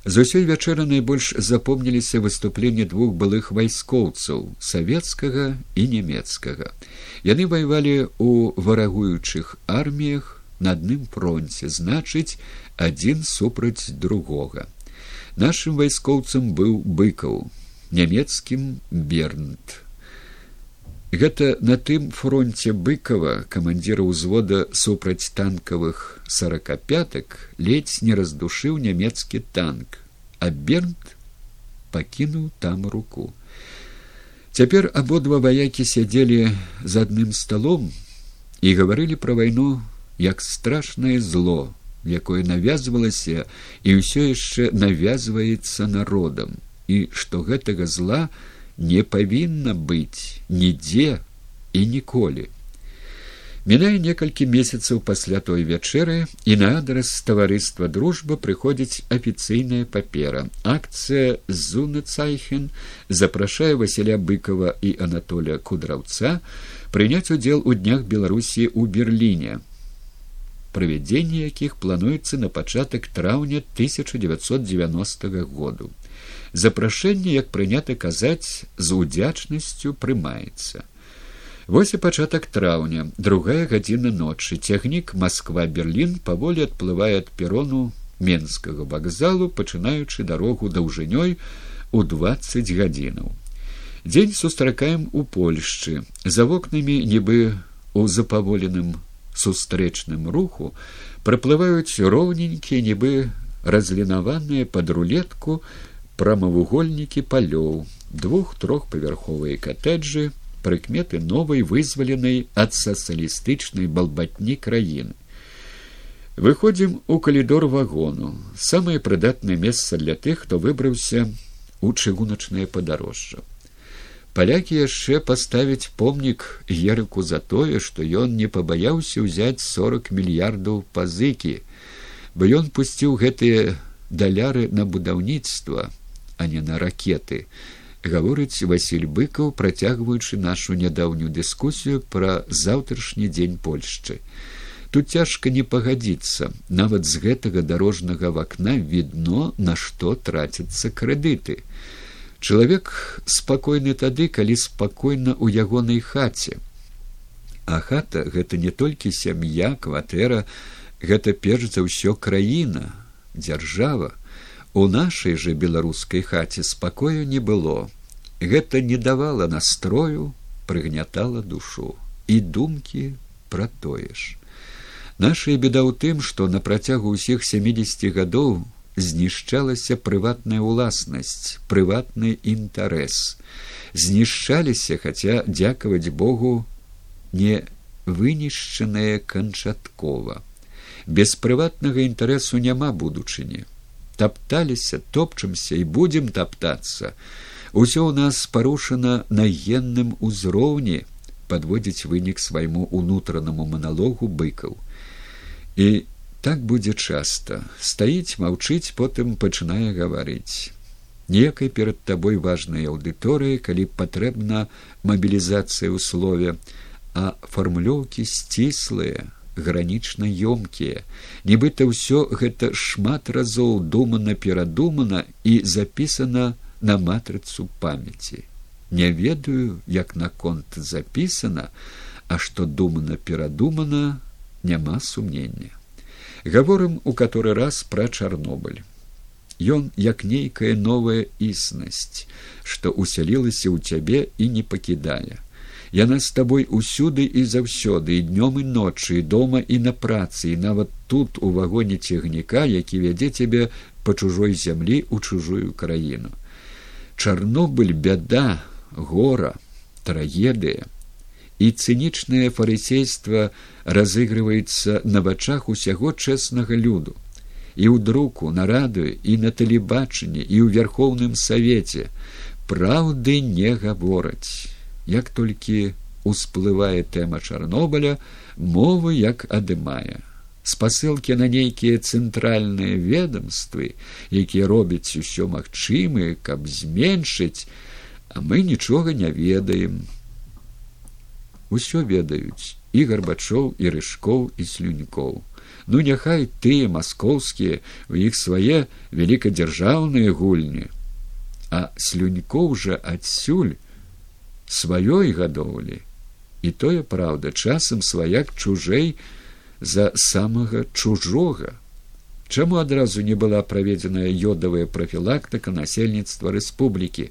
З усёй вячэры найбольш запомніліся выступленні двух былых вайскоўцаў савецкага і нямецкага. Яны ваявалі ў варагуючых арміях на адным фронце значыць адзін супраць другога. Нашым вайскоўцам быў быкаў, нямецкім бернт. Гэта на тым фронте быкова камандзіра ўзвода супраць танкавых сорокапятак ледзь не раздушыў нямецкі танк, а бернт пакінуў там руку. Цяпер абодва ваякі сядзелі за адным сталом і гаварылі пра вайну як страшнае зло, якое навязвалася і ўсё яшчэ навязваецца народам, і што гэтага зла не павінна быць нідзе і ніколі. Мінае некалькі месяцаў пасля той вячэры і на адрас таварыства дружба прыходзіць афіцыйная папера. Акцыя Зунацайхен запрашае Васіля быкова і Анатоля кудраўца прыняць удзел у днях Беларусі ў Берліне правядзенне якіх плануецца на пачатак траўня 1990 году. Запрашэнне, як прынята казаць, з удзячнасцю прымаецца. Вось і пачатак траўня, другая гадзіна ночы цягнік Масква Берлін паволі адплывае ад перону менскага вакзалу, пачынаючы дарогу даўжынёй у 20 гадзінаў. Дзень сустракаем у Польшчы, за вокнамі нібы у запаволеным сустрэчным руху праплываюць роўненькія нібы разлінаваныя пад рулетку прамавугольнікі палёў двух трохпавярховыя катэджы прыкметы новай вызваленай ад сацыялістычнай балбатні краіны. Выходзім у калідор вагону самае прыдатнае месца для тых хто выбраўся у чыгуначнае падарожжа палякі яшчэ паставіць помнік ерыку за тое што ён не пабаяўся ўзяць сорок мільярдаў пазыкі бо ён пусціў гэтыя даляры на будаўніцтва а не на ракеты гаворыць василь быкаў працягваючы нашу нядаўнюю дыскусію пра заўтрашні дзень польшчы. Тут цяжка не пагадзіцца нават з гэтага дарожнага вакна відно на што трацяцца крэдыты чалавек спакойны тады калі спакойна ў ягонай хаце. А хата гэта не толькі сям'я кватэра гэта перш за ўсё краіна дзяржава. У нашай жа беларускай хаце спакою не было. Гэта не давала настрою прыгнятала душу. І думкі пра тое ж. Нашая беда ў тым што на працягу ўсіх семидесяти гадоў знішчалася прыватная ўласнасць прыватны інтарэс. Знішчаліся хаця дзякаваць богу не вынішчаныя канчаткова. Без прыватнага інтарэсу няма будучыні. Тапталіся топчымся і будзем таптацца. Усё ў нас парушана на генным узроўні подводзіць вынік свайму унутранаму маналогу быкаў. І так будзе часта стаіць маўчыць потым пачынае гаварыць некай перад табой важнай аўдыторыі калі патрэбна мабілізацыя ў слове а фармулёўкі сціслыя гранічна ёмкія нібыта ўсё гэта шмат разоў думана перадумана і запісана на матрыцу памяці не ведаю як наконт запісана а што думана перадумана няма сумнення гаворым у который раз пра чарнобыль. Ён як нейкая новая існасць што усялілася ў цябе і не пакідае. Яна з табой усюды і заўсёды і днём і ночы і дома і на працы і нават тут у вагоне цягніка які вядзе цябе па чужой зямлі ў чужую краіну. Чарнобыль бяда гора трагедыя і цынічнае фарысейства разыгрываецца на вачах усяго чэснага люду. І ў друку на радыё і на тэлебачанні і ў вярхоўным савеце праўды не гавораць. Як толькі усплывае тэма чарнобыля мовы як адымае. Спасылкі на нейкія цэнтральныя ведомствы якія робяць усё магчымы каб зменшыць а мы нічога не ведаем усё ведаюць і гарбачоў і рыжкоў і слюнькоў. Ну няхай тыя маскоўскія у іх свае вялікадзяржаўныя гульні. А слюнькоў жа адсюль сваёй гадоўлі. І тое праўда часам сваяк чужэй за самага чужога. Чаму адразу не была праведзеная йодавая прафілактыка насельніцтва рэспублікі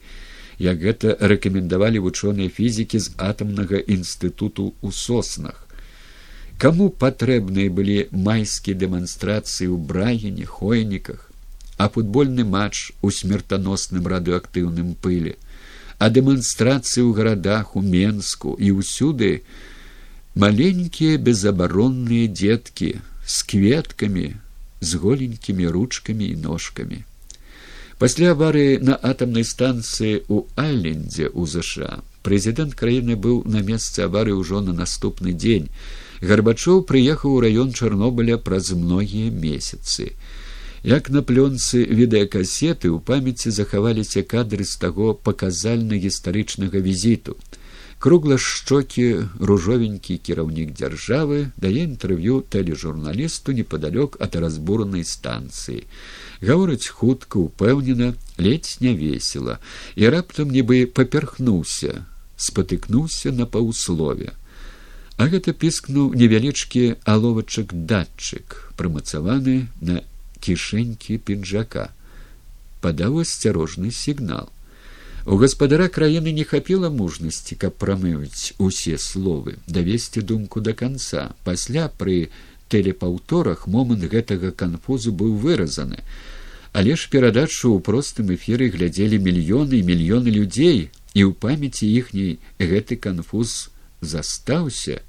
як гэта рэкамендавалі вучоныя фізікі з атамнага інстытуту ў соснах Каму патрэбныя былі майскія дэманстрацыі ў брагене хойніках, а футбольны матч у смертаносным радыоактыўным пыле, а дэманстрацыі ў гарадах у менску і ўсюды маленькія безабаронныя дзеткі з кветкамі з голенькімі ручкамі і ножкамі. Пасля аварыі на атамнай станцыі ў Айлендзе ў ЗША прэзідэнт краіны быў на месцы аварыі ўжо на наступны дзень гарбачоў прыехаў у раён чарнобыля праз многія месяцы. Як на плёнцы відэакасеты ў памяці захаваліся кадры з таго паказальна гістарычнага візіту круглашчокі ружовенькі кіраўнік дзяржавы дае інтэрв'ю тэлежурналісту непадалёк ад разбуранай станцыі гаворыць хутка упэўнена ледзь не весела і раптам нібы паперхнуўся спатыкнуўся на паўслове А гэта піскнуў невялічкі аловачак датчык, прымацаваны на кішэнькі пінжака. падаў асцярожны сігнал. У гаспадара краіны не хапіла мужнасці, каб прамывіць усе словы, давесці думку да канца. пасля пры тэлепаўторах момант гэтага канфузу быў выразаны. Але ж перадачу ў простым эфіры глядзелі мільёны і мільёны людзей, і ў памяці іхняй гэты канфуз застаўся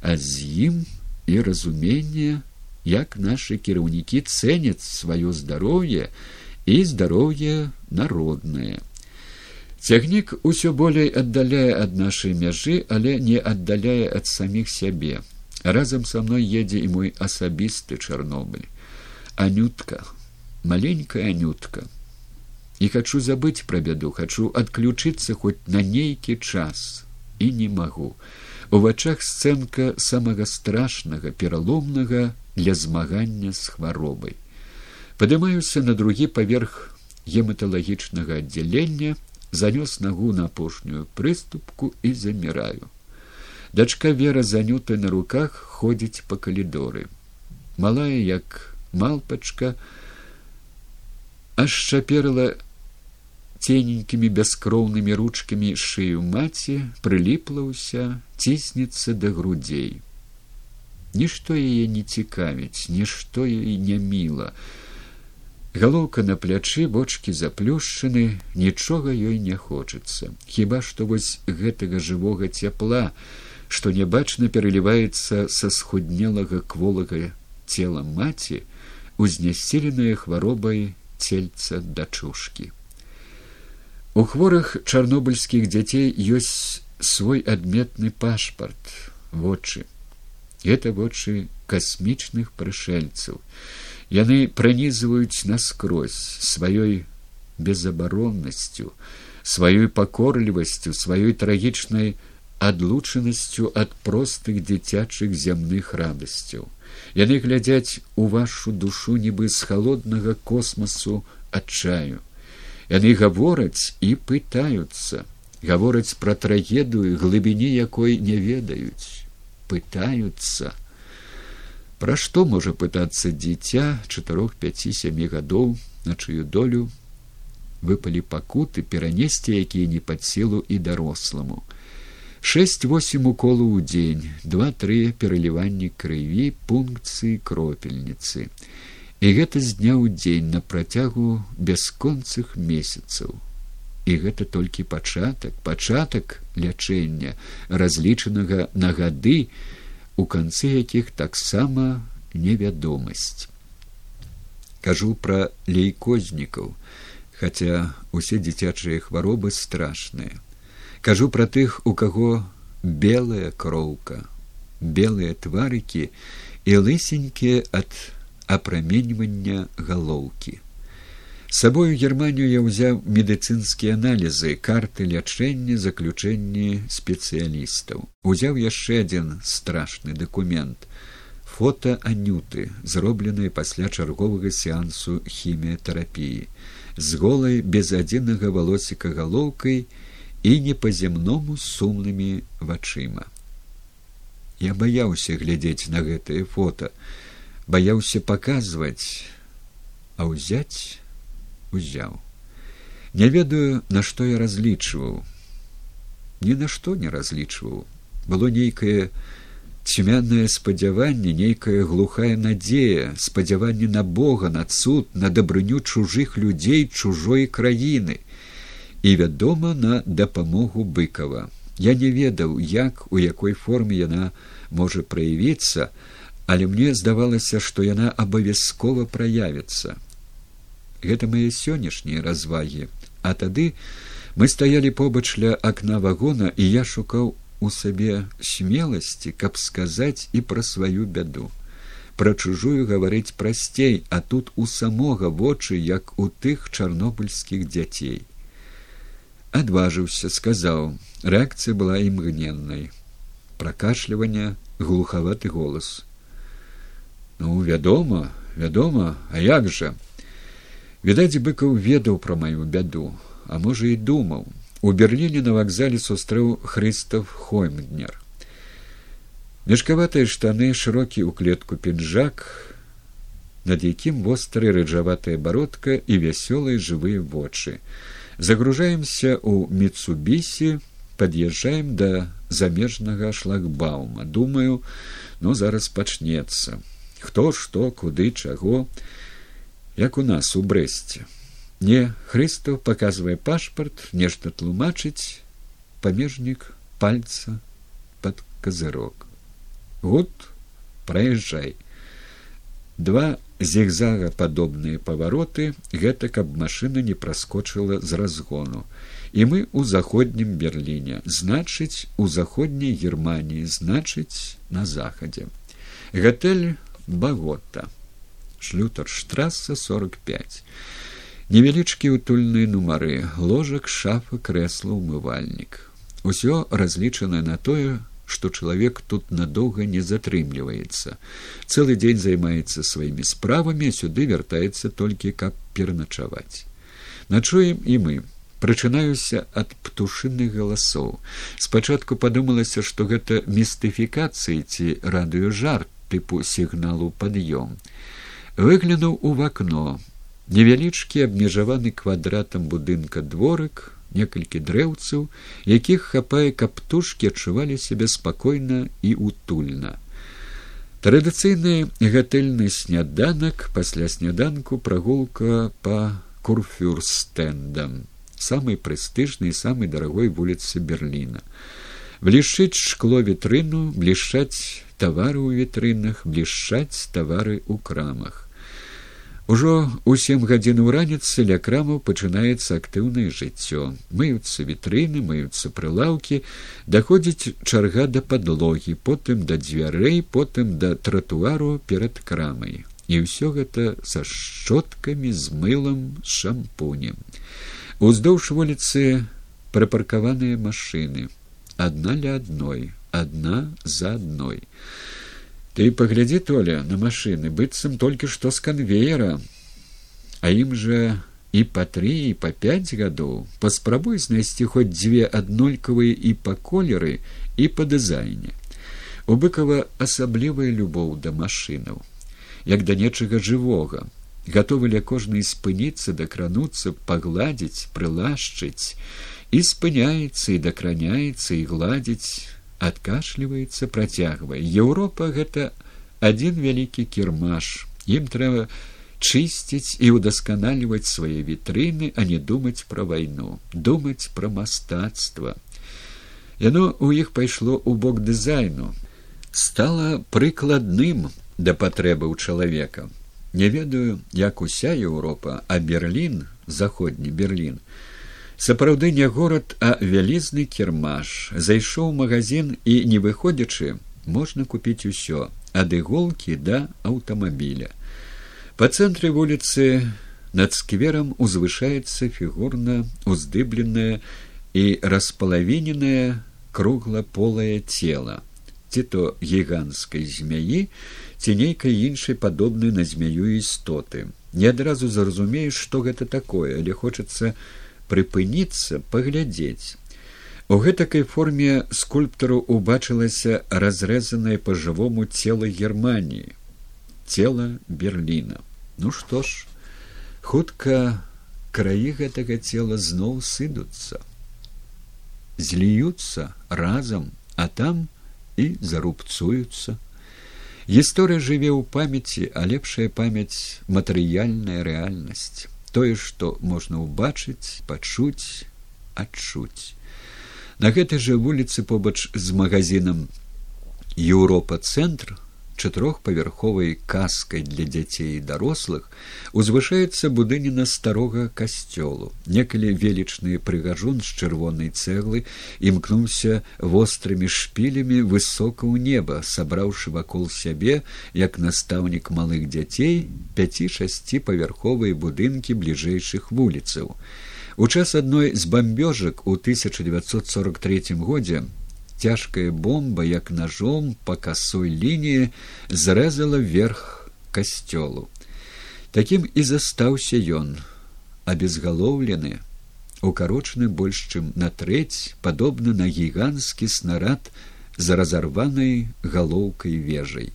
а з ім і разуменне як нашы кіраўнікі цэняць сваё здароўе і здароўе народнае цягнік усё болей аддаляе ад нашай мяжы але не аддаляе ад саміх сябе разам са мной едзе і мой асабісты чарнобыль анютка маленькая анютка. І хачу забыць пра бяду хачу адключыцца хоць на нейкі час. І не магу у вачах сцэнка самага страшнага пераломнага для змагання з хваробай падымаюся на другі паверх гематалагічнага аддзялення занёс нагу на апошнюю прыступку і заміраю дачка вера занютая на руках ходзіць па калідоры малая як малпачка аж шаперла цененькімі бяскроўнымі ручкамі шыю маці прыліпла ўся ціснецца да грудзей нішто яе не цікавіць нішто і не міла галоўка на плячы бочки заплюшчаны нічога ёй не хочацца. Хіба што вось гэтага жывога цяпла што нябачна пераліваецца са схуднелага кволага цела маці узнясіленая хваробай цельца дачушкі У хворых чарнобыльскіх дзяцей ёсць свой адметны пашпарт вочы. Это вочы касмічных прышельцаў. Яны пранізваюць наскрозь сваёй безабароннасцю, сваёй пакорлівасцю, сваёй трагічнай адлучанасцю ад простых дзіцячых зямных радасцяў. Яны глядзяць у вашу душу нібы з халоднага космасу адчаю яны гавораць і пытаюцца гавораць пра трагедыю глыбіні якой не ведаюць. Пытаюцца. Пра што можа пытацца дзіця чатырох пяці сямі гадоў на чыю долю выпалі пакуты перанесці якія не пад сілу і даросламу шесть восемь уколу ў дзень два тры пераліванні крыві пункцыі кропельніцы і гэта з дня ў дзень на працягу бясконцых месяцаў. І гэта толькі пачатак пачатак лячэння разлічанага на гады у канцы якіх таксама невядомасць кажу пра лейкознікаў хаця усе дзіцячыя хваробы страшныя кажу пра тых у каго белая кроўка белыя тварыкі і лысенькія ад апраменьвання галоўкі. Сабою германію я ўзяў медыцынскія аналізы, карты лячэння, заключэнні спецыялістаў. Узяў яшчэ адзін страшны дакумент фото анюты, зробленыя пасля чарговага сеансу хіміятэрапіі, з голай без адзінага валосіка галоўкай і не па-земному сумнымі вачыма. Я баяўся глядзець на гэтае фото, баяўся паказваць, а ўзяць узяў. Не ведаю, на што я разлічваў. Ні на што не разлічваў. Было нейкае цьмянае спадзяванне, нейкая глухая надзея, спадзяванне на Бога, на цуд, на дабрыню чужых людзей чужой краіны і, вядома, на дапамогу быкава. Я не ведаў, як у якой форме яна можа праявіцца, але мне здавалася, што яна абавязкова праявіцца. Гэта мае сённяшнія развагі. А тады мы стаялі побач ля акна вагона і я шукаў у сабе смеласці каб сказаць і пра сваю бяду. Пра чужую гаварыць прасцей а тут у самога вочы як у тых чарнобыльскіх дзяцей адважыўся сказаў. Рэакцыя была імгненнай. Пракашлівання глухаваты голас. Ну вядома вядома а як жа? Відаць быкаў ведаў пра маю бяду а можа і думаў. У берліне на вакзале сустрэў хрыстав хоймднер. Мешкаватыя штаны шырокі ў клетку пінжак над якім востры рыджаватая бародка і вясёлыя жывыя вочы загружаемся ў міцубісі пад'язджаем да замежнага шлагбаума. Думаю ну зараз пачнецца. Хто што куды чаго як у нас у брэсце. Не хрыстаў паказвае пашпарт нешта тлумачыць памежнік пальца под казырок. Год праязджай. Два зігзага падобныя павароты гэта каб машына не праскочыла з разгону. І мы ў заходнім берліне значыць у заходняй германії значыць на захадзе. Гатэль багота шлютарштрасса сорок пять невялічкі утульныя нумары ложак шафа крэсла умывальнік. Усё разлічанае на тое што чалавек тут надоўга не затрымліваецца. Цэлы дзень займаецца сваімі справамі сюды вяртаецца толькі каб пераначаваць начуем і мы. Прачынаюся ад птушыных галасоў. Спачатку падумалася што гэта містыфікацыі ці радыёжарт тыпу сігналу пад'ём. Выглянуў у вакно. Невялічкі абмежаваны квадратам будынка дворык некалькі дрэўцаў якіх хапае каб птушкі адчувалі сябе спакойна і утульна. Традыцыйны гатэльны сняданак пасля сняданку прагулка па курфюрстэндам самай прэстыжнай самай дарагой вуліцы берліна. Блішчыць шкло вітрыну блішчаць тавары ў вітрынах блішчаць тавары ў крамах Ужо ў сем гадзінаў раніцы ля крамаў пачынаецца актыўнае жыццё. Мыюцца вітрыны, мыюцца прылаўкі, даходзіць чарга да падлогі, потым да дзвярэй, потым да тратуару перад крамай. І ўсё гэта са шчоткамі з мылам з шампунем. Уздоўж вуліцы прыпаркаваныя машыны, адна ля адной, адна за адной ты паглядзі толя на машыны быццам толькі што з канвеера а ім жа і па тры і па пяць гадоў паспрабуй знайсці хоць дзве аднолькавыя і па колеры і па дызайне у быкава асаблівая любоў да машынаў як да нечага жывога гатовы ля кожнай спыніцца дакрануцца пагладзіць прылашчыць. І спыняецца і дакраняецца і гладзіць адкашліваецца працягвае еўропа гэта адзін вялікі кірмаш ім трэба чысціць і ўдасканальваць свае вітрыны а не думаць пра вайну думаць пра мастацтва яно у іх пайшло ў бок дызайну стала прыкладным да патрэбаў чалавека не ведаю як уся еўропа а берлін заходні берлін сапраўды не горад а вялізны кірмаш. Зайшоў магазин і не выходзячы можна купіць усё ад іголкі да аўтамабіля. Па цэнтры вуліцы над скверам узвышаецца фігурна уздыбленая і распалавіненае круглаполае цела. Ці то гіганцкай змяі ці нейкай іншай падобнай на змяю істоты. Не адразу зразумееш што гэта такое але хочацца прыпыніцца паглядзець. У гэтакай форме скульптару убачылася разрэзанае па-жывому цела германії цела берліна. Ну што ж хутка краі гэтага цела зноў сыдуцца зліюцца разам а там і зарубцуюцца. Гісторыя жыве ў памяці а лепшая памяць матэрыяльная рэальнасць тое што можна ўбачыць пачуць адчуць. На гэтай жа вуліцы побач з магазинам еўропа цэнтр чатырохпавярховай каскай для дзяцей і дарослых узвышаецца будыніна старога касцёлу. Некалі велічны прыгажун з чырвонай цэглы імкнуўся вострымі шпілямі высока ў неба сабраўшы вакол сябе як настаўнік малых дзяцей пяці шасці павярховыя будынкі бліжэйшых вуліцаў. У час адной з бамбёжак у 1943 годзе цяжкая бомба як ножом по косой лініі зрэзала верх касцёлу такім і застаўся ён абезгалоўлены укарочаны больш чым на трэць падобны на гіганцкі снарад за разарванай галоўкай вежай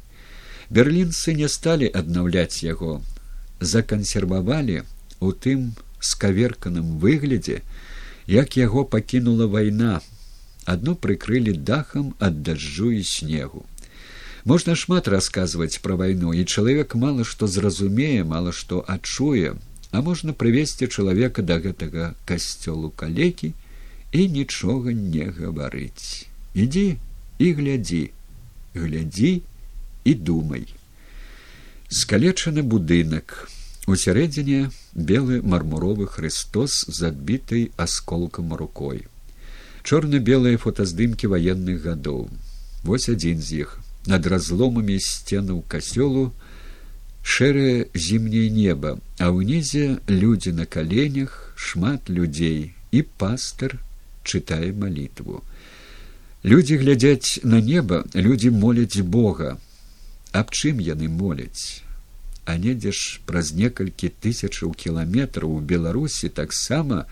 берлінцы не сталі аднаўляць яго закансервавалі у тым скаверканым выглядзе як яго пакінула вайна адно прыкрылі дахам ад дажджу і снегу. Можна шмат расказваць пра вайну і чалавек мала што зразумее мала што адчуе. А можна прывесці чалавека да гэтага касцёлу калекі і нічога не гаварыць. Ідзі і глядзі глядзі і думай. Скалечаны будынак. Усярэдзіне белы мармуровы хрыстос з адбітай асколкам рукой чорна-белыя фотаздымкі ваенных гадоў вось адзін з іх над разломамі сценаў касёлу шэрае зімняе неба а ўнізе людзі на каленях шмат людзей і пастар чытае малітву людзі глядзяць на неба людзі моляць бога. Аб чым яны моляць а недзе ж праз некалькі тысячаў кіламетраў у беларусі таксама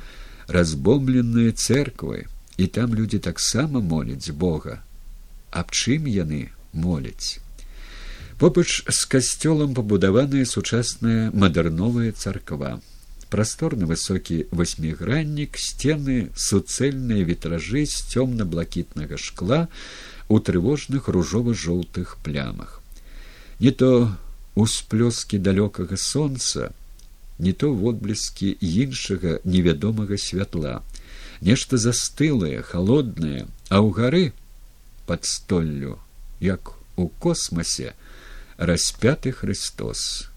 разбомленыя церквы і там людзі таксама моляць бога. Аб чым яны моляць? Побач з касцёлам пабудаваная сучасная мадэрновая царква. Прасторны высокі васьміграннік сцены суцэльныя вітражы з цёмна-блакітнага шкла у трывожных ружова-жоўтых плямах. Не то усплёскі далёкага сонца не то водбліскі іншага невядомага святла нешта застылае холоднае а ў гары под столлю як у космосе распяты христос.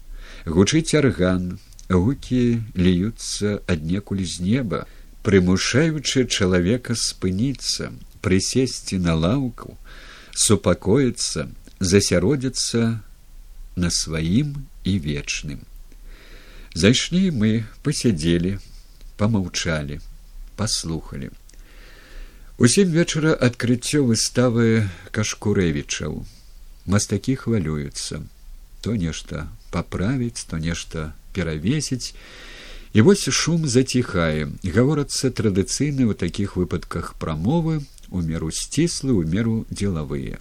Гучыць арган гукі льюцца аднекуль з неба прымушаючы чалавека спыніцца прысесці на лаўку супакоіцца засяродзіцца на сваім і вечным. Зайшлі мы пасядзелі помаўчалі паслухалі. Усім вечара адкрыццё выставы кашкурэвічаў. Мастакі хвалююцца, то нешта паправіць, то нешта перавесіць. І вось шум заціхае, гаворацца традыцыйна ў такіх выпадках прамовы, у меру сціслы у меру дзелавыя.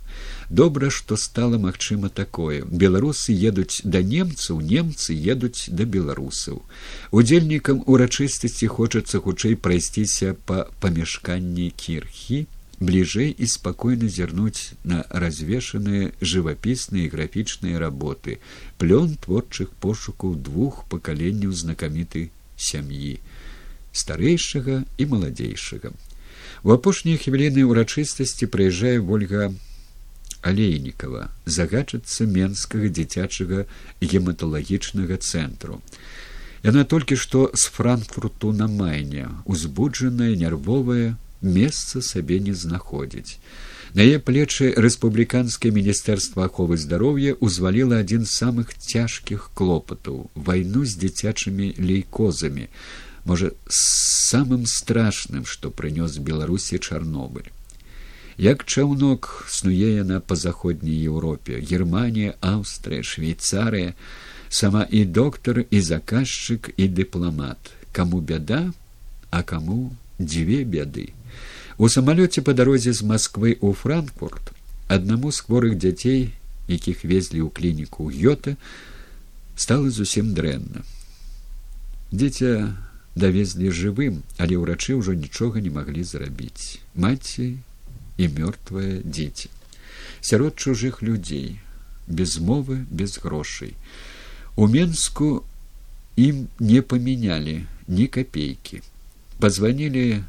Добра што стала магчыма такое. Беларусы едуць да немцаў немцы едуць да беларусаў. Удзельнікам урачыстасці хочацца хутчэй прайсціся па памяшканні кірхі бліжэй і спакойна зірнуць на развешаныя жывапісныя графічныя работы плён творчых пошукаў двух пакаленняў знакамітай сям'і старэйшага і маладзейшага У апошнія хвіліны ўрачыстасці прыязджае ольга алейнікова загачацца менскага дзіцячага гематалагічнага цэнтру. Яна толькі што з франкфурту на майне узбуджаная нервовая месца сабе не знаходзіць. На яе плечы рэспубліканскае міністэрства аховы здароўя ўзваліла адзін з самых цяжкіх клопатаў вайну з дзіцячымі лейкозамі можа самым страшным што прынёс беларусі чарнобыль. Як чаўнок снуе яна па заходняй еўропе. Германія аўстрыя швейцарыя. Сама і доктар і заказчык і дыпламат. Каму бяда а каму дзве бяды. У самалёце па дарозе з Масквы ў Франкфурт аднаму з хворых дзяцей, якіх везлі ў клініку Гёта, стала зусім дрэнна. Дзіця давезлі жывым, але ўрачы ўжо нічога не маглі зрабіць. Маці і мёртвае дзеці. Сярод чужых людзей, без мовы, без грошай. У Менску ім не памянялі ні капейкі. Пазванілі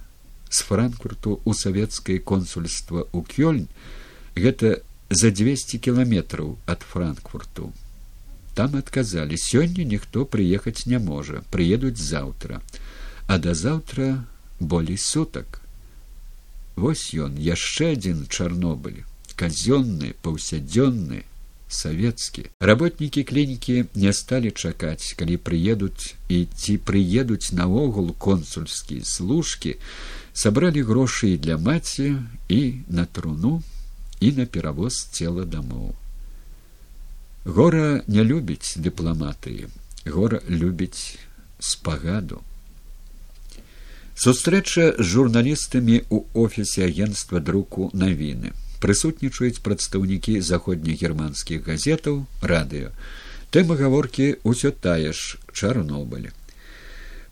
з франкфурту у савецкае консульства ў кёльнь гэта за двести кіламетраў ад франкфурту там адказалі сёння ніхто прыехаць не можа прыедуць заўтра а да заўтра болей сутак вось ён яшчэ адзін чарнобыль. Казённы паўсядзённы савецкі работнікі клінікі не сталі чакаць калі прыедуць і ці прыедуць наогул консульскія служкі сабралі грошы і для маці і на труну і на перавоз цела дамоў гора не любіць дыпламатыі гора любіць спагаду. Сустрэча з журналістамі ў офісе агенства друку навіны. Прысутнічаюць прадстаўнікі заходнегерманскіх газетаў радыё. Тэма гаворкі ўсё тая ж чарнобылі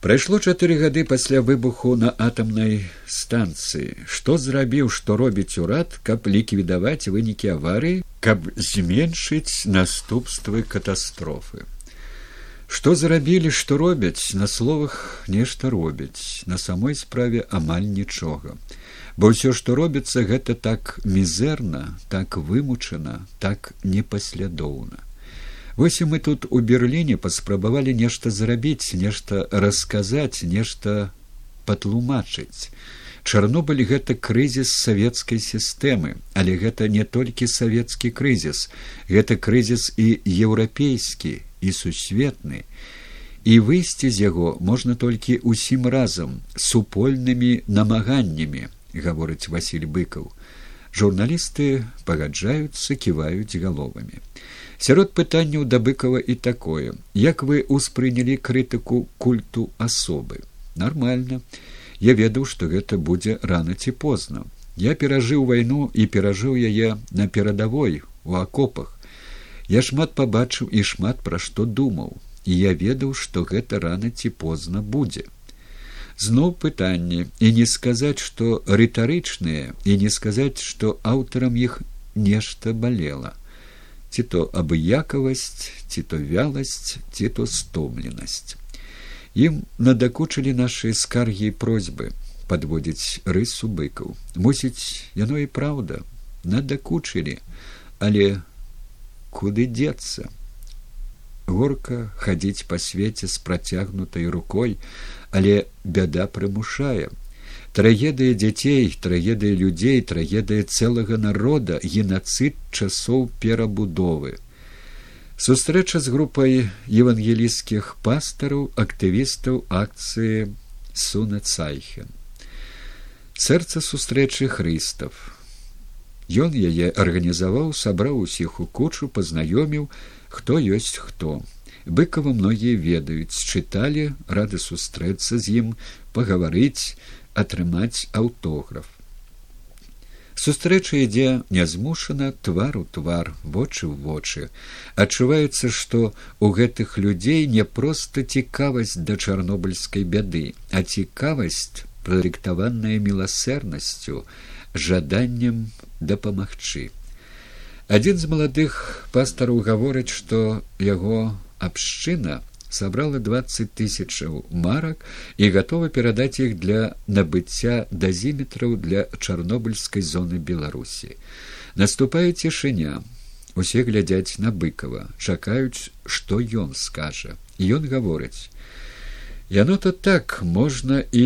прайшло чатыры гады пасля выбуху на атамнай станцыі. Што зрабіў што робіць урад каб ліквідаваць вынікі аварыі каб зменшыць наступствы катастрофы? Што зрабілі што робяць на словах нешта робяць на самой справе амаль нічога. Бо ўсё што робіцца гэта так мізэрна так вымучана так непаслядоўна вось і мы тут у берліне паспрабавалі нешта зрабіць нешта расказаць нешта патлумачыць. Чарнобыль гэта крызіс савецкай сістэмы але гэта не толькі савецкі крызіс гэта крызіс і еўрапейскі і сусветны. І выйсці з яго можна толькі ўсім разам супольнымі намаганнямі гаворыць василь быкаў. Журналісты пагаджаюцца ківаюць галовамі сярод пытанняў да быкова і такое. Як вы ўспрынялі крытыку культу асобы? Нормально я ведаў што гэта будзе рана ці позна. Я перажыў вайну і перажыў яе на перадавой у акопах. Я шмат пабачыў і шмат пра што думаў. І я ведаў што гэта рана ці позна будзе. Зноў пытанне. І не сказаць што рытарычныя і не сказаць што аўтарам іх нешта балела ці то абыякавасць ці то вяласць ці то стомленасць ім надакучылі нашы скаргі просьбы подводзіць рысу быкаў мусіць яно і праўда надакучылі але куды дзецца горка хадзіць па свеце з працягнутай рукой але бяда прымушае трагедыя дзяцей трагедыя людзей трагедыя цэлага народа генацыд часоў перабудовы. Сустрэча з групай евангелійскіх пастараў актывістаў акцыі суна цайхен. Сэрца сустрэчы хрыстав ён яе арганізаваў сабраў усіх у кучу пазнаёміў хто ёсць хто. Быкова многія ведаюць чыталі рады сустрэцца з ім пагаварыць атрымаць аўтограф. Сустрэча ідзе нязмушана твар у твар вочы ў вочы. Адчуваецца што у гэтых людзей не проста цікавасць да чарнобыльскай бяды а цікавасць прадыктаваная міласэрнасцю жаданнем дапамагчы. Адзін з маладых пастараў гаворыць што яго абшчына сабрала двадцать тысячаў марак і гатова перадаць іх для набыцця дазіметраў для чарнобыльскай зоны беларусі наступае цішыня усе глядзяць на быкова чакаюць што ён скажа ён гаворыць яно то так можна і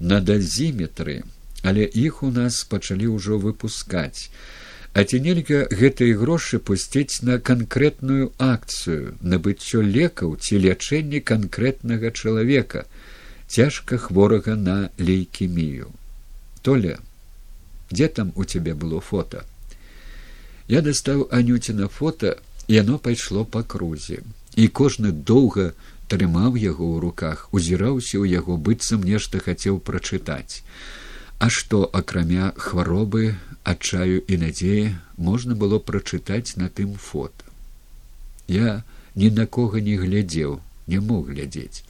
на дазіметры але іх у нас пачалі ўжо выпускаць. А ці нельга гэтыя грошы пусціць на канкрэтную акцыю, набыццё лекаў ці лячэнне канкрэтнага чалавека, цяжка хворага на лейкемію. Толя, дзе там у цябе было фото? Я дастаў анюціна фото, яно пайшло па крузе, і кожны доўга трымаў яго ў руках, узіраўся ў яго быццам нешта хацеў прачытаць. А што акрамя хваробы адчаю і надзеі можна было прачытаць на тым фото. Я ні на кого не глядзеў, не мог глядзець.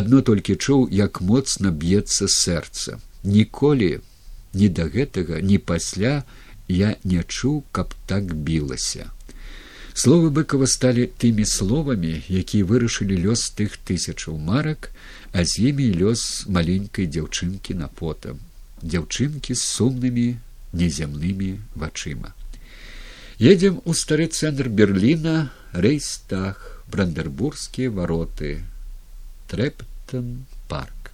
Адно толькі чуў, як моцна б'ецца сэрца. Ніколі ні да гэтага, ні пасля я не чуў, каб так білася. Словы быкова сталі тымі словамі, якія вырашылі лёс тых тысячаў марак, а з імі лёс маленькай дзяўчынкі на потам дзяўчынкі з сумнымі неземнымі вачыма. Едзем у стары цэнтр Берліна, рэйстах, брандербургскія вароты, трэптон парк.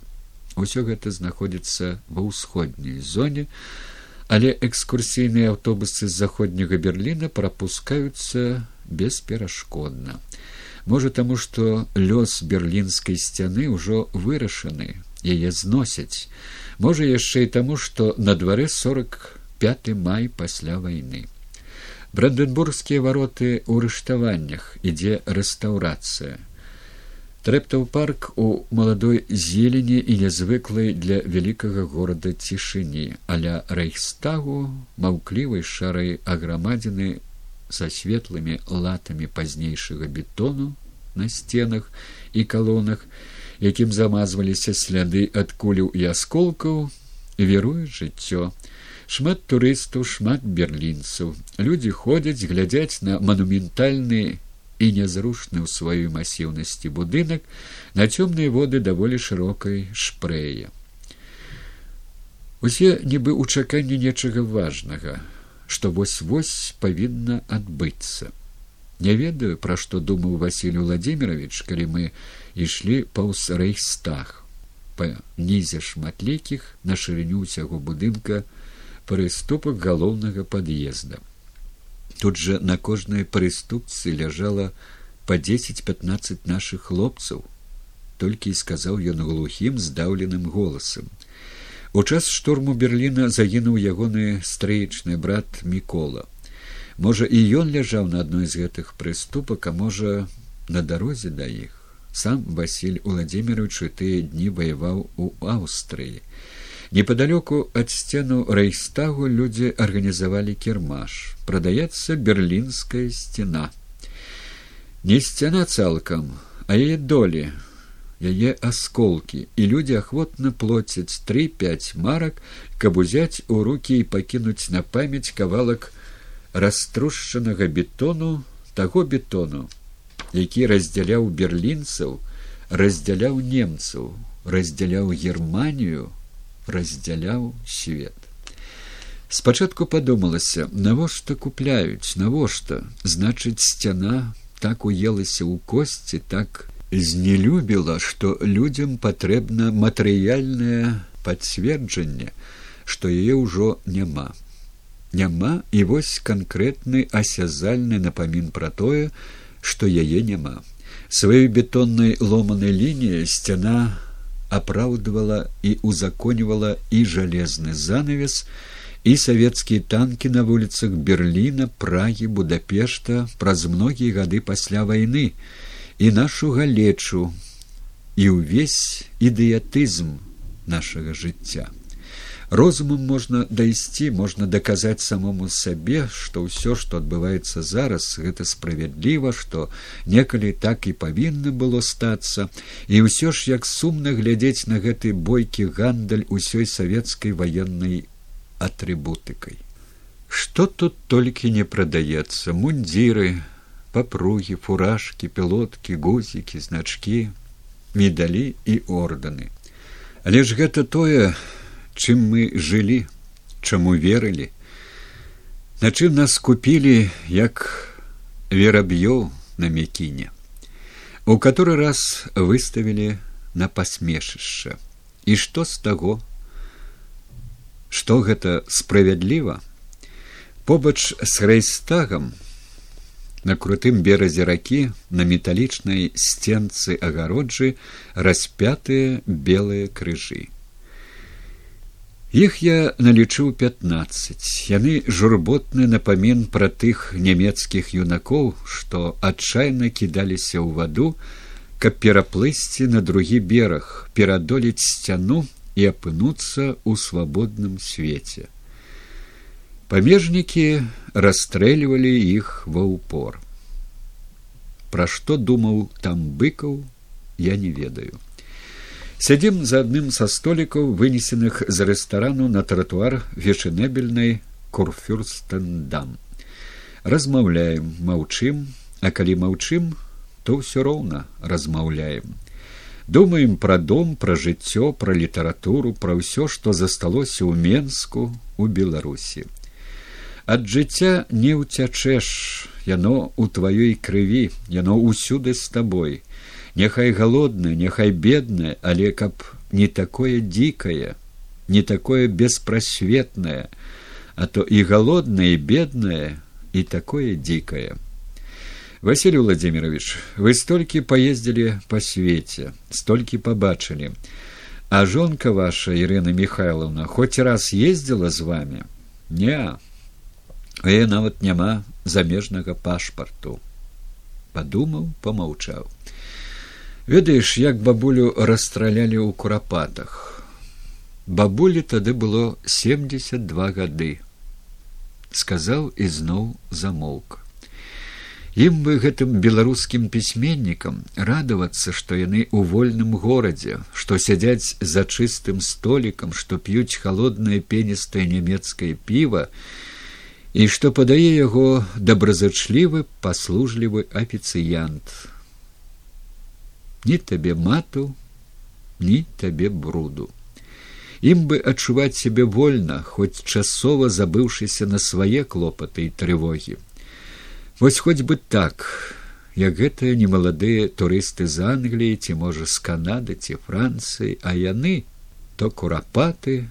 Усё гэта знаходзіцца ва ўсходняй зоне, але экскурсійныя аўтобусы з заходняга Берліна прапускаюцца бесперашкодна. Можа таму, што лёс берлінскай сцяны ўжо вырашаны, яе зносяць. Можа яшчэ і таму што на дварэ сорок пяты май пасля вайны. Бранденбургскія вароты ў рыштаваннях ідзе рэстаўрацыя. Трэптаў парк у маладой зелені і нязвыклай для вялікага горада цішыні аля рэйхстагу маўклівай шарай аграмадзіны са светлымі латамі пазнейшага бетону на сценах і калонах якім замазваліся сляды ад куляў і асколкаў веруе жыццё шмат турыстаў шмат берлінцаў людзі ходзяць глядзяць на манументальны і нязрушны ў сваёй масіўнасці будынак на цёмныя воды даволі шырокай шпрэя усе нібы ў чаканні нечага важнага што вось вось павінна адбыцца. Не ведаю пра што думаў василь владимирович калі мы ішлі паўз рэйхстах па нізе шматлікіх на шырыню ўсяго будынка прыступак галоўнага пад'езда. Тут жа на кожнай прыступцы ляжала па десять пятнадцать наших хлопцаў толькі і сказаў ён глухім здаўленым голасам. У час штурму берліна загінуў ягоны стрэечны брат мікола. Можа і ён ляжаў на адной з гэтых прыступак а можа на дарозе да іх сам василь владимирович у тыя дні ваяваў у аўстрыі. Непоалёку ад сцену рэйстагу людзі арганізавалі кірмаш. Прадаецца берлінская сцена. Не сцяна цалкам а яе долі яе асколкі. І людзі ахвотна плоцяць три пять марак каб узяць у руки і пакінуць на памяць кавалак раструшчанага бетону таго бетону які раздзяляў берлінцаў раздзяляў немцаў раздзяляў германію раздзяляў свет. Спачатку падумалася навошта купляюць навошта? Значыць сцяна так уелася ў косці так знелюбіла што людзям патрэбна матэрыяльнае пацверджанне што яе ўжо няма. Няма і вось канкрэтны асязальны напамін пра тое што яе няма. Сваёй бетоннай ломанай лініі сцяна апраўдвала і узаконівала і жалезны занавес і савецкія танкі на вуліцах берліна прагі будапешта праз многія гады пасля вайны. І нашу галечу і ўвесь ідыятызм нашага жыцця розумам можна дайсці можна даказаць самому сабе што ўсё што адбываецца зараз гэта справядліва што некалі так і павінна было стацца і ўсё ж як сумна глядзець на гэты бойкі гандаль усёй савецкай ваеннай атрыбутыкай что тут толькі не прадаецца мундзіры папругі фуражкі пілоткі гузікі значкі медалі і орданы але ж гэта тое чым мы жылі чаму верылі. На чым нас купілі як вераб'ёў на мякіне. У который раз выставілі на пасмешышча. І што з таго? Што гэта справядліва? Побач з рэйстагам на крутым беразе ракі на металічнай сценцы агароджы распятыя белыя крыжы іх я налічыў пятнаццаць. Яны журботны напамін пра тых нямецкіх юнакоў што адчайна кідаліся ў ваду каб пераплысці на другі бераг перадолець сцяну і апынуцца ў свабодным свеце. Памежнікі расстрэльвалі іх ва ўпор. Пра што думаў там быкаў я не ведаю сядзім за адным са столікаў вынесеных з рэстарану на тратуар вечынебельнай курфюрстендам. Размаўляем маўчым а калі маўчым то ўсё роўна размаўляем. Думаем пра дом пра жыццё пра літаратуру пра ўсё што засталося ў менску у беларусі. Ад жыцця не ўцячэш яно у тваёй крыві яно ўсюды з табой няхай галоднае няхай беднае але каб не такое дзікае не такое беспрасветнае а то і галоднае і беднае і такое дзікае василий владимирович вы столькі поездзілі по свеце столькі побачылі а жонка ваша ирина михайловна хоть раз ездила з вами не Э нават няма замежнага пашпарту. Падумаў, помаўчаў. Ведаеш, як бабулю расстралялі ў курапатах. Бабулі тады было семьдесят два гады, сказаў ізноў замоўк. Ім бы гэтым беларускім пісьменнікам радавацца, што яны ў вольным горадзе, што сядзяць за чыстым столікам, што п'юць халоднае пеністае нямецкае піва, і што падае яго добразачлівы паслужлівы афіцыянт ні табе мату ні табе бруду. Ім бы адчуваць сябе вольна хоць часова забыўшыся на свае клопаты і трывогі. Вось хоць бы так як гэтыя немаладыя турысты з англіі ці можа з канады ці францыі а яны то курапаты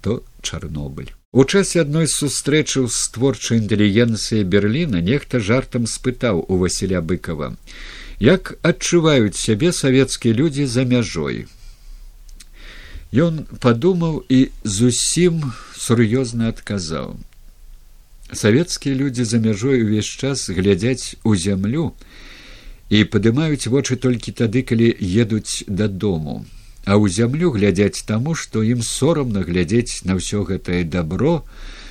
то чарнобыль. У часе адной сустрэчы з творчай інтэлігенцыі Берліна нехта жартам спытаў у Васіля быкова як адчуваюць сябе савецкія людзі за мяжой. Ён падумаў і зусім сур'ёзна адказаў. Савецкія людзі за мяжой увесь час глядзяць у зямлю і падымаюць вочы толькі тады калі едуць дадому. А ў зямлю глядзяць таму што ім сорамна глядзець на ўсё гэтае добро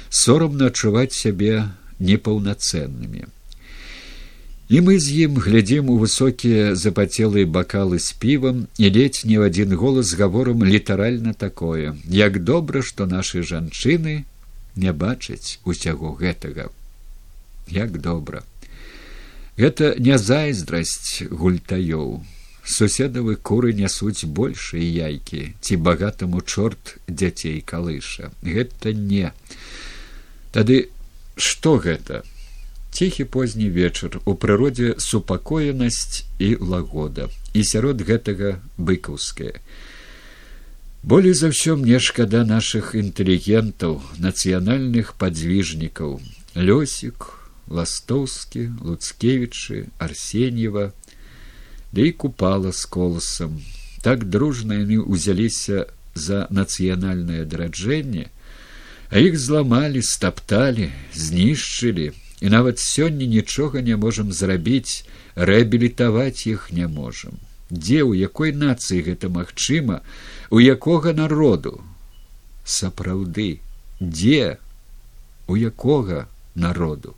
сорамна адчуваць сябе непаўнацэннымі і мы з ім глядзім у высокія запацелыя бакалы з півам і ледзь не ў адзін голас гаворам літаральна такое. Як добра што нашы жанчыны не бачаць усяго гэтага як добра гэта не зайздрасць гультаёў. Суседавы куры нясуць большыя яйкі ці багатаму чорт дзяцей калыша. Гэта не тады што гэта ціхі позні вечар. У прыродзе супакоенасць і лагода. І сярод гэтага быкаўская болей за ўсё мне шкада нашых інтэлігентаў нацыянальных падзвіжнікаў. Лёсік ластоўскі луцкевічы арсеньева да і купала з коласам. Так дружна яны ўзяліся за нацыянальнае адраджэнне а іх зламалі стапталі знішчылі і нават сёння нічога не можам зрабіць рэабілітаваць іх не можам дзе ў якой нацыі гэта магчыма у якога народу сапраўды дзе у якога народу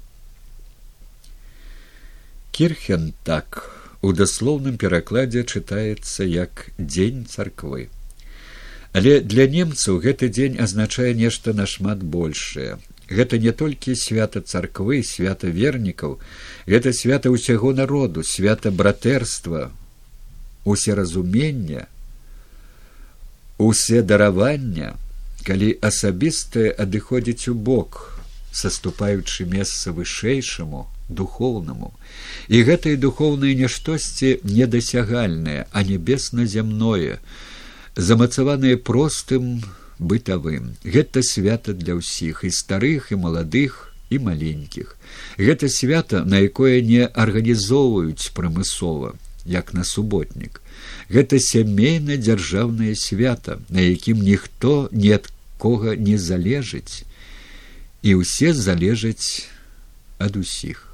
кірхен так у даслоўным перакладзе чытаецца як дзень царквы. Але для немцаў гэты дзень азначае нешта нашмат большее. Гэта не толькі свята царквы, свята вернікаў, гэта свята ўсяго народу, свята братэрства, усе разумення, усе даравання, калі асабістае адыходзіць у бок, саступаючы месца вышэйшаму, духоўнаму. І гэтае духоўнае няштосьці недасягальнае а небесна зямное замацаванае простым бытавым. Гэта свята для ўсіх і старых і маладых і маленькіх. Гэта свята на якое не арганізоўваюць прамысова як на суботнік. Гэта сямейна дзяржаўнае свята на якім ніхто ні ад кога не залежыць. І ўсе залежаць ад усіх.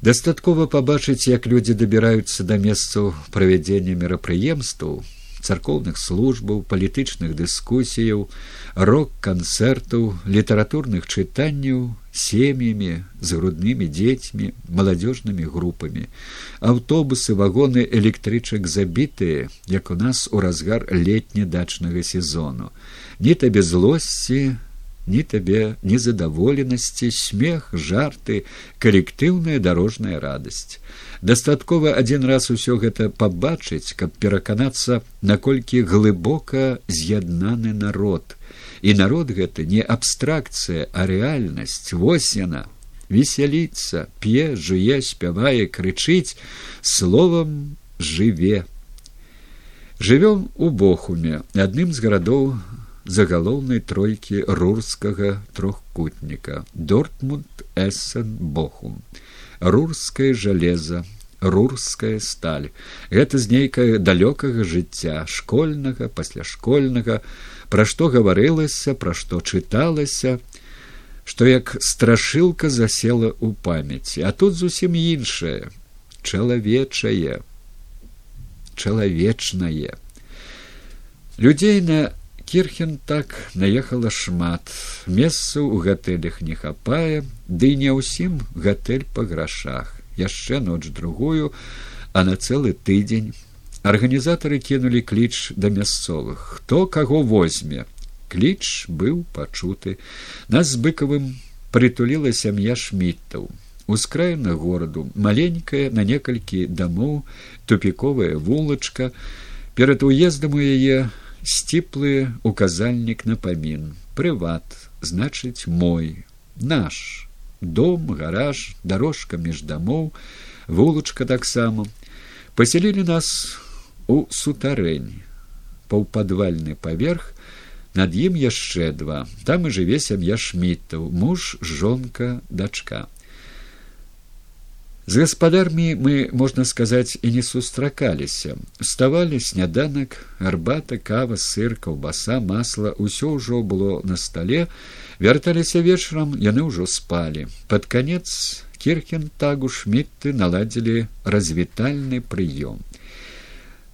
Дастаткова пабачыць як людзі дабіраюцца да месцаў правядзення мерапрыемстваў царкоўных службаў палітычных дыскусіяў рок канцэртаў літаратурных чытанняў сем'ямі з груднымі дзецьмі маладзёжнымі групамі. Аўтобусы вагоны электрычак забітыя як у нас у разгар летні дачнага сезону. Ні табе злосці ні табе незадаволенасці смех жарты калектыўная дарожная радасць. Дастаткова адзін раз усё гэта пабачыць каб пераканацца наколькі глыбока з'яднаны народ. І народ гэта не абстракцыя а рэальнасць вось яна. Весяліцца п'е жуе спявае крычыць словам жыве. Жывём у бохуме адным з гарадоў загалоўнай тройкі рурскага трохкутніка. Дортмунд эссен бохум. Рурскае жалеза рурская сталь. Гэта з нейкае далёкага жыцця школьнага пасляшкольнага. Пра што гаварылася пра што чыталася што як страшылка засела ў памяці. А тут зусім іншае. Чалавечае. Чалавечнае. Людзей на кірхен так наехала шмат. Месцаў у гатэлях не хапае ды не ўсім гатэль па грашах. Яшчэ ноч другую а на цэлы тыдзень. Арганізатары кінулі кліч да мясцовых. Хто каго возьме? Кліч быў пачуты. Нас з быкавым прытуліла сям'я шмітаў ускраена гораду маленькая на некалькі дамоў тупіковая вулачка. Перад уездам у яе сціплы указальнік на памін. Прыват значыць мой наш. Дом гараж дорожка між дамоў вулачка таксама. Пасялілі нас у сутарэнь. Паўпадвальны паверх над ім яшчэ два. Там і жыве сям'я шмітаў муж жонка дачка з гаспадармі мы можна сказаць і не сустракаліся. Вставалі сняданак арбата кава сыр каўбаса масла ўсё ўжо было на стале. Вярталіся вечарам яны ўжо спалі. Под канец кірхен тагу шмітты наладзілі развітальны прыём.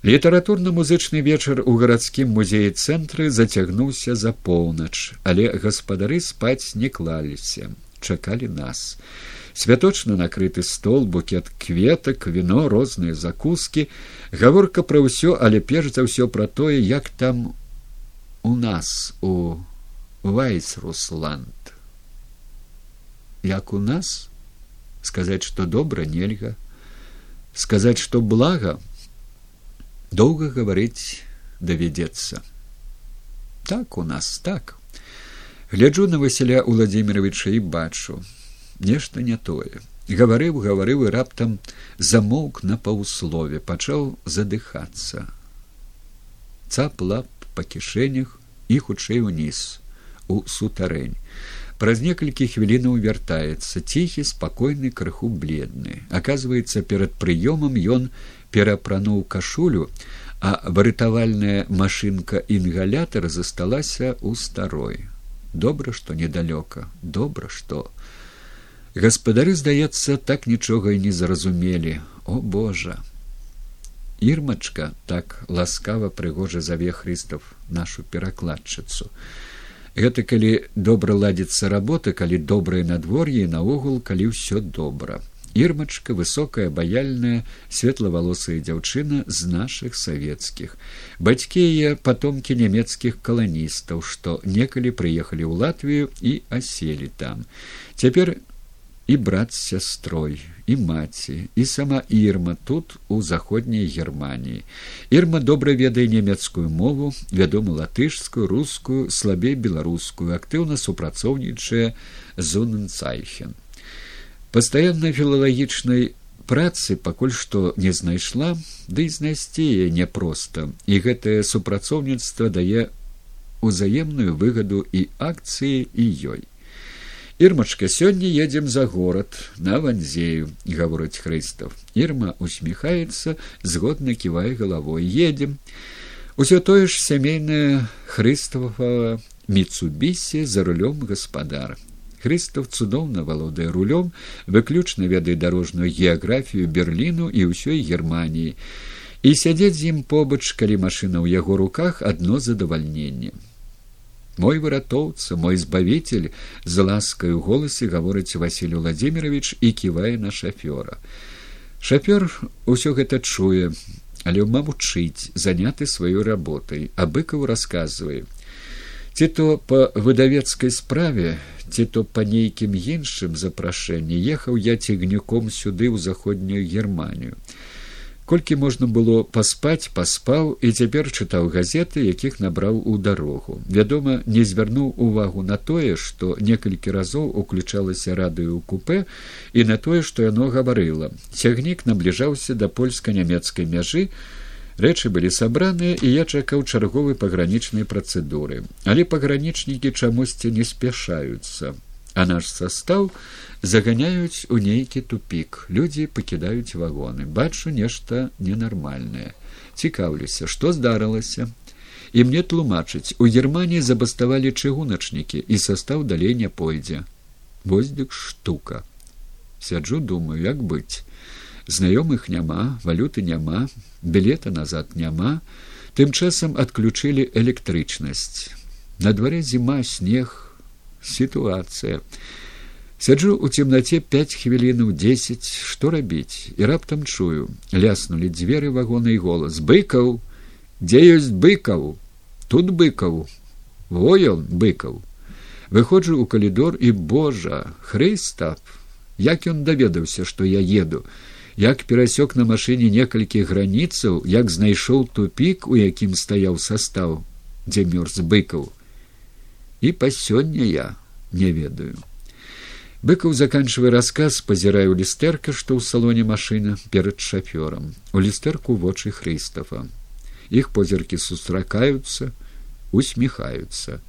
Літаратурна-музычны вечар у гарадскім музеі цэнтры зацягнуўся за поўнач але гаспадары спаць не клаліся чакалі нас. Святочна накрыты стол букет кветак віно розныя закускі гаворка пра ўсё але перш за ўсё пра тое як там у нас у вайсрусланд. Як у нас? Сказаць што добра нельга. Сказаць што блага? Доўга гаварыць давядзецца. Так у нас так гляджу на васяля владимировича і бачу нешта не тое. Гаварыў гаварыў і раптам замоўк на паўслове пачаў задыхацца. Цап лап па кішэнях і хутчэй уніз у сутарэнь. Праз некалькі хвілінаў вяртаецца ціхі спакойны крыху бледны. Аказваецца перад прыёмам ён перапрануў кашулю а варытавальная машынка інгалятара засталася ў старой добра што недалёка добра што. Гаспадары здаецца так нічога і не зразумелі. О божа! Ірмачка так ласкава прыгожа заве хрыстов нашу перакладчыцу. Гэта калі добра ладзіцца работа калі добрае надвор'е наогул калі ўсё добра ірмачка высокая баяльная светлавалосая дзяўчына з нашых савецкіх бацькі яе патомкі нямецкіх каланістаў што некалі прыехалі ў латвію і аселі там. Цяпер і брат з сястрой і маці і сама ірма тут у заходняй германії ірма добра ведае нямецкую мову вядома латышскую рускую слабей беларускую актыўна супрацоўнічае зоненцайхен пастаянна філалагічнай працы пакуль што не знайшла ды да і знайсці яе няпроста і гэтае супрацоўніцтва дае узаемную выгаду і акцыі і ёй. Ірмачка сёння едзем за горад на ванзею гаворыць хрыстов. Ірма усміхаецца згодна ківае галавой. Едем усё тое ж сямейнае хрыстава міцубісе за рулём гаспадара хрыстов цудоўна валодае рулём выключна ведае дарожную геаграфію берліну і ўсёй германіі. І сядзець з ім побач калі машына ў яго руках адно задавальненне. Мой выратоўца мой збавитель з ласкай у голасе гаворыць василь владимирович і ківае на шафёра. Шафёр усё гэта чуе але мавучыць заняты сваёй работай а быкаў расказвае ці то по выдавецкай справе ці то па нейкім іншым запрашэнні ехаў я цігнюком сюды ў заходнюю германію колькі можна было паспаць паспаў і цяпер чытаў газеты якіх набраў у дарогу. Вядома не звярнуў увагу на тое што некалькі разоў уключалася радыё ў купе і на тое што яно гаварыла. Цягнік набліжаўся да польска-нямецкай мяжы рэчы былі сабраныя і я чакаў чарговай пагранічнай працэдуры. Але пагранічнікі чамусьці не спяшаюцца а наш состав заганяюць у нейкі тупик людзі пакідаюць вагоны. Бачу нешта ненармальнае. Цікаўлюся што здарылася? І мне тлумачыць у германії забаставалі чыгуначнікі і состав далей не пойдзе. Воздык штука. Сяджу думаю як быць знаёмых няма валюты няма білета назад няма. Тым часам адключылі электрычнасць. На дварэ зіма снег сітуацыя. Сяджу у цемнаце пять хвілінаў десять што рабіць? І раптам чую ляснули дзверы вагона і голас. Быкаў! Дзе ёсць быкаў? Тут быкаў. Во ён быкаў! Выходжу у калідор і божа хрыстап як ён даведаўся што я еду як перасек на машыне некалькі граніцаў як знайшоў тупик у якім стаяў состав дзе мёрз быкаў. І па сёння я не ведаю. Быкаў заканчивая рассказ пазіраю лістэрка што ў салоне машына перад шафёрам. У лістэрку вочы хрыстафа. Іх позіркі сустракаюцца усміхаюцца.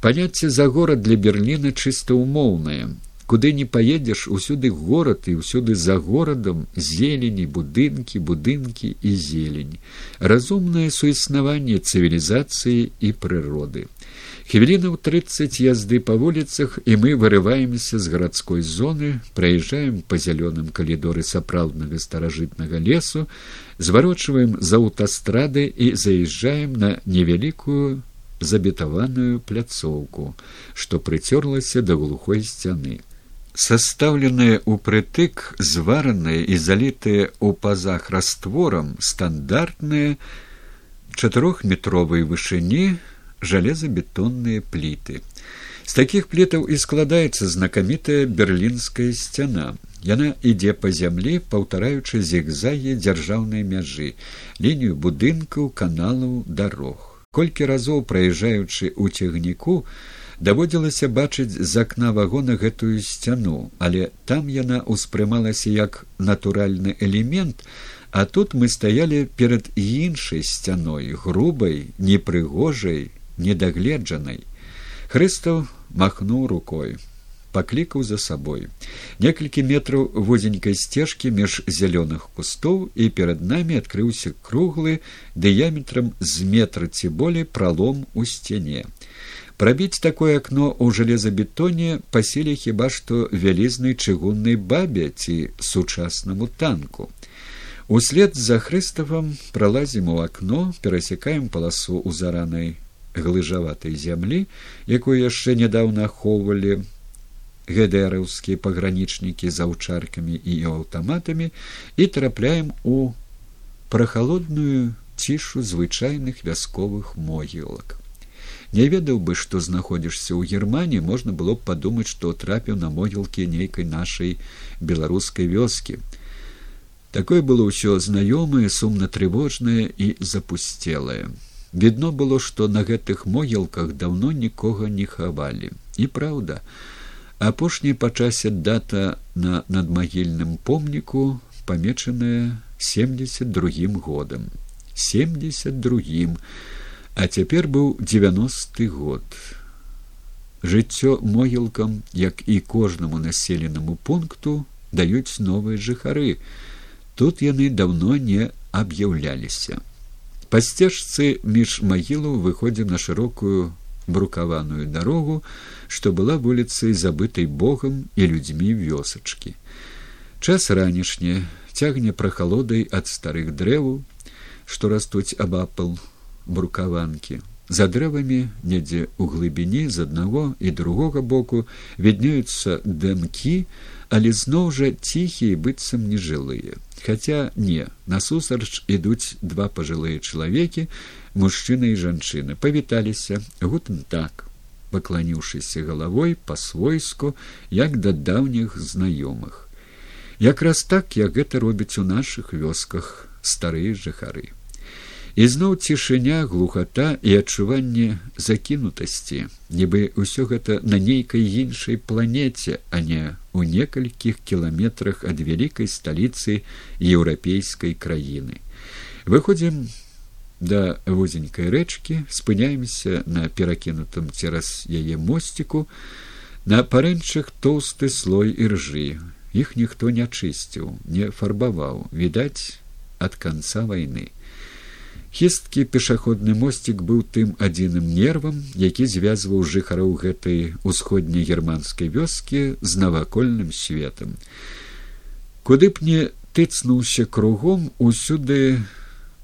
Паняцце за горад для берліна чыста умоўнае куды не паедзеш усюды горад і ўсюды за горадам зелені будынкі будынкі і зелень. Разумнае суіснаванне цывілізацыі і прыроды. Хвілінаў тридцать язды па вуліцах і мы вырываемся з гарадской зоны праязджаем па зялёным калідоры сапраўднага старажытнага лесу зварочваем з аўтастрады і заязджаем на невялікую забетаваную пляцоўку што прыцёрлася да глухой сцяны састаўленыя ўпрытык звараныя і залітыя ў пазах растворам стандартныя чатырохметровай вышыні жалезабетонныя пліты. З такіх плітаў і складаецца знакамітая берлінская сцяна. Яна ідзе па зямлі, паўтараючы зігзагі дзяржаўнай мяжы, лінію будынкаў, каналаў, дарог. Колькі разоў праязджаючы ў цягніку, даводзілася бачыць з акна вагона гэтую сцяну, але там яна ўспрымалася як натуральны элемент, а тут мы стаялі перад іншай сцяной, грубай, непрыгожай, недагледжанай. Хрыстаў махнуў рукой паклікаў за сабой. Некалькі метраў возенькай сцежкі між зялёных кустоў і перад намі адкрыўся круглы дыяметрам з метра ці болей пралом у сцяне прабіць такое акно ў жалезабетоне паселі хіба што вялізнай чыгуннай бабе ці сучаснаму танку услед за хрыставам пралазім у акно перасякаем паласу ў заранай глыжаватай зямлі, якую яшчэ нядаўна ахоўвалі гэдэраўскія пагранічнікі з аўчаркамі і аўтаматамі і трапляем у прахалодную цішу звычайных вясковых могілак. Не ведаў бы, што знаходзішся ў германіі можна было б падумаць, што трапіў на могілкі нейкай нашай беларускай вёскі. Такое было ўсё знаёмае, сумна трывожнае і запусцелае. Відно было што на гэтых могілках даўно нікога не хавалі. І праўда апошняй па часе дата на надмагільным помніку памечаная семьдесят другим годам. Семьдесят другим А цяпер быў девяносты год. Жыццё могілкам, як і кожнаму населенаму пункту даюць новыя жыхары. Тут яны даўно не аб'яўляліся. Па сцежцы між магілаў выходзім на шырокую брукаваную дарогу, што была вуліцай забытай богам і людзьмі вёсачкі. Час ранішні цягне прахалодай ад старых дрэваў, што растуць абапал брукаванкі. За дрэвамі недзе ў глыбіні з аднаго і другога боку віднеюцца дэмкі, але зноў жа ціхія быццам нежылыя. Хаця не, насусарч ідуць два пажылыя чалавекі, мужчына і жанчына павіталіся гутн так пакланіўшыся галавой па-свойску як да даўніх знаёмых якраз так як гэта робіць у нашых вёсках старыя жыхары ізноў цішыня глухата і адчуванне закінутасці. Нібы ўсё гэта на нейкай іншай планеце а не у некалькіх кіламетрах ад вялікай сталіцы еўрапейскай краіны. Выходзім да вузенькай рэчкі спыняемся на перакінутым цераз яе мосціку на парэнчах тоўсты слой іржы. Іх ніхто не чысціў не фарбаваў. Відаць ад канца вайны хісткі пешаходны мосцік быў тым адзіным нервам які звязваў жыхароў гэтай усходняй германскай вёскі з навакольным светом куды б не тыцнуўся кругом усюды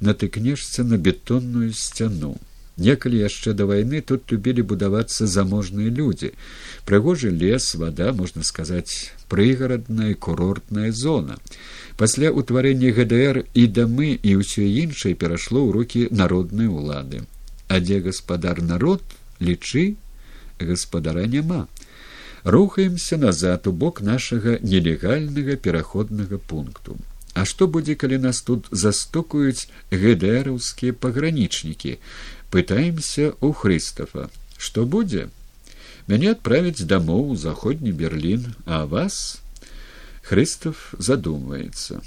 натыкнешся на бетонную сцяну. Некалі яшчэ да вайны тут любілі будавацца заможныя людзі. Прыгожы лес, вада, можна сказаць, прыгарадная курортная зона. Пасля ўтварэння ГДР і дамы і ўсё іншае перайшло ў рукі народнай улады. А дзе гаспадар народ лічы гаспадара няма. Рухаемся назад у бок нашага нелегальнага пераходнага пункту. А што будзе, калі нас тут застукаюць гдэраўскія пагранічнікі пытаемся у хрыстафа што будзе мяне адправіць дамоў у заходні берлін а вас хрыстаф задумваецца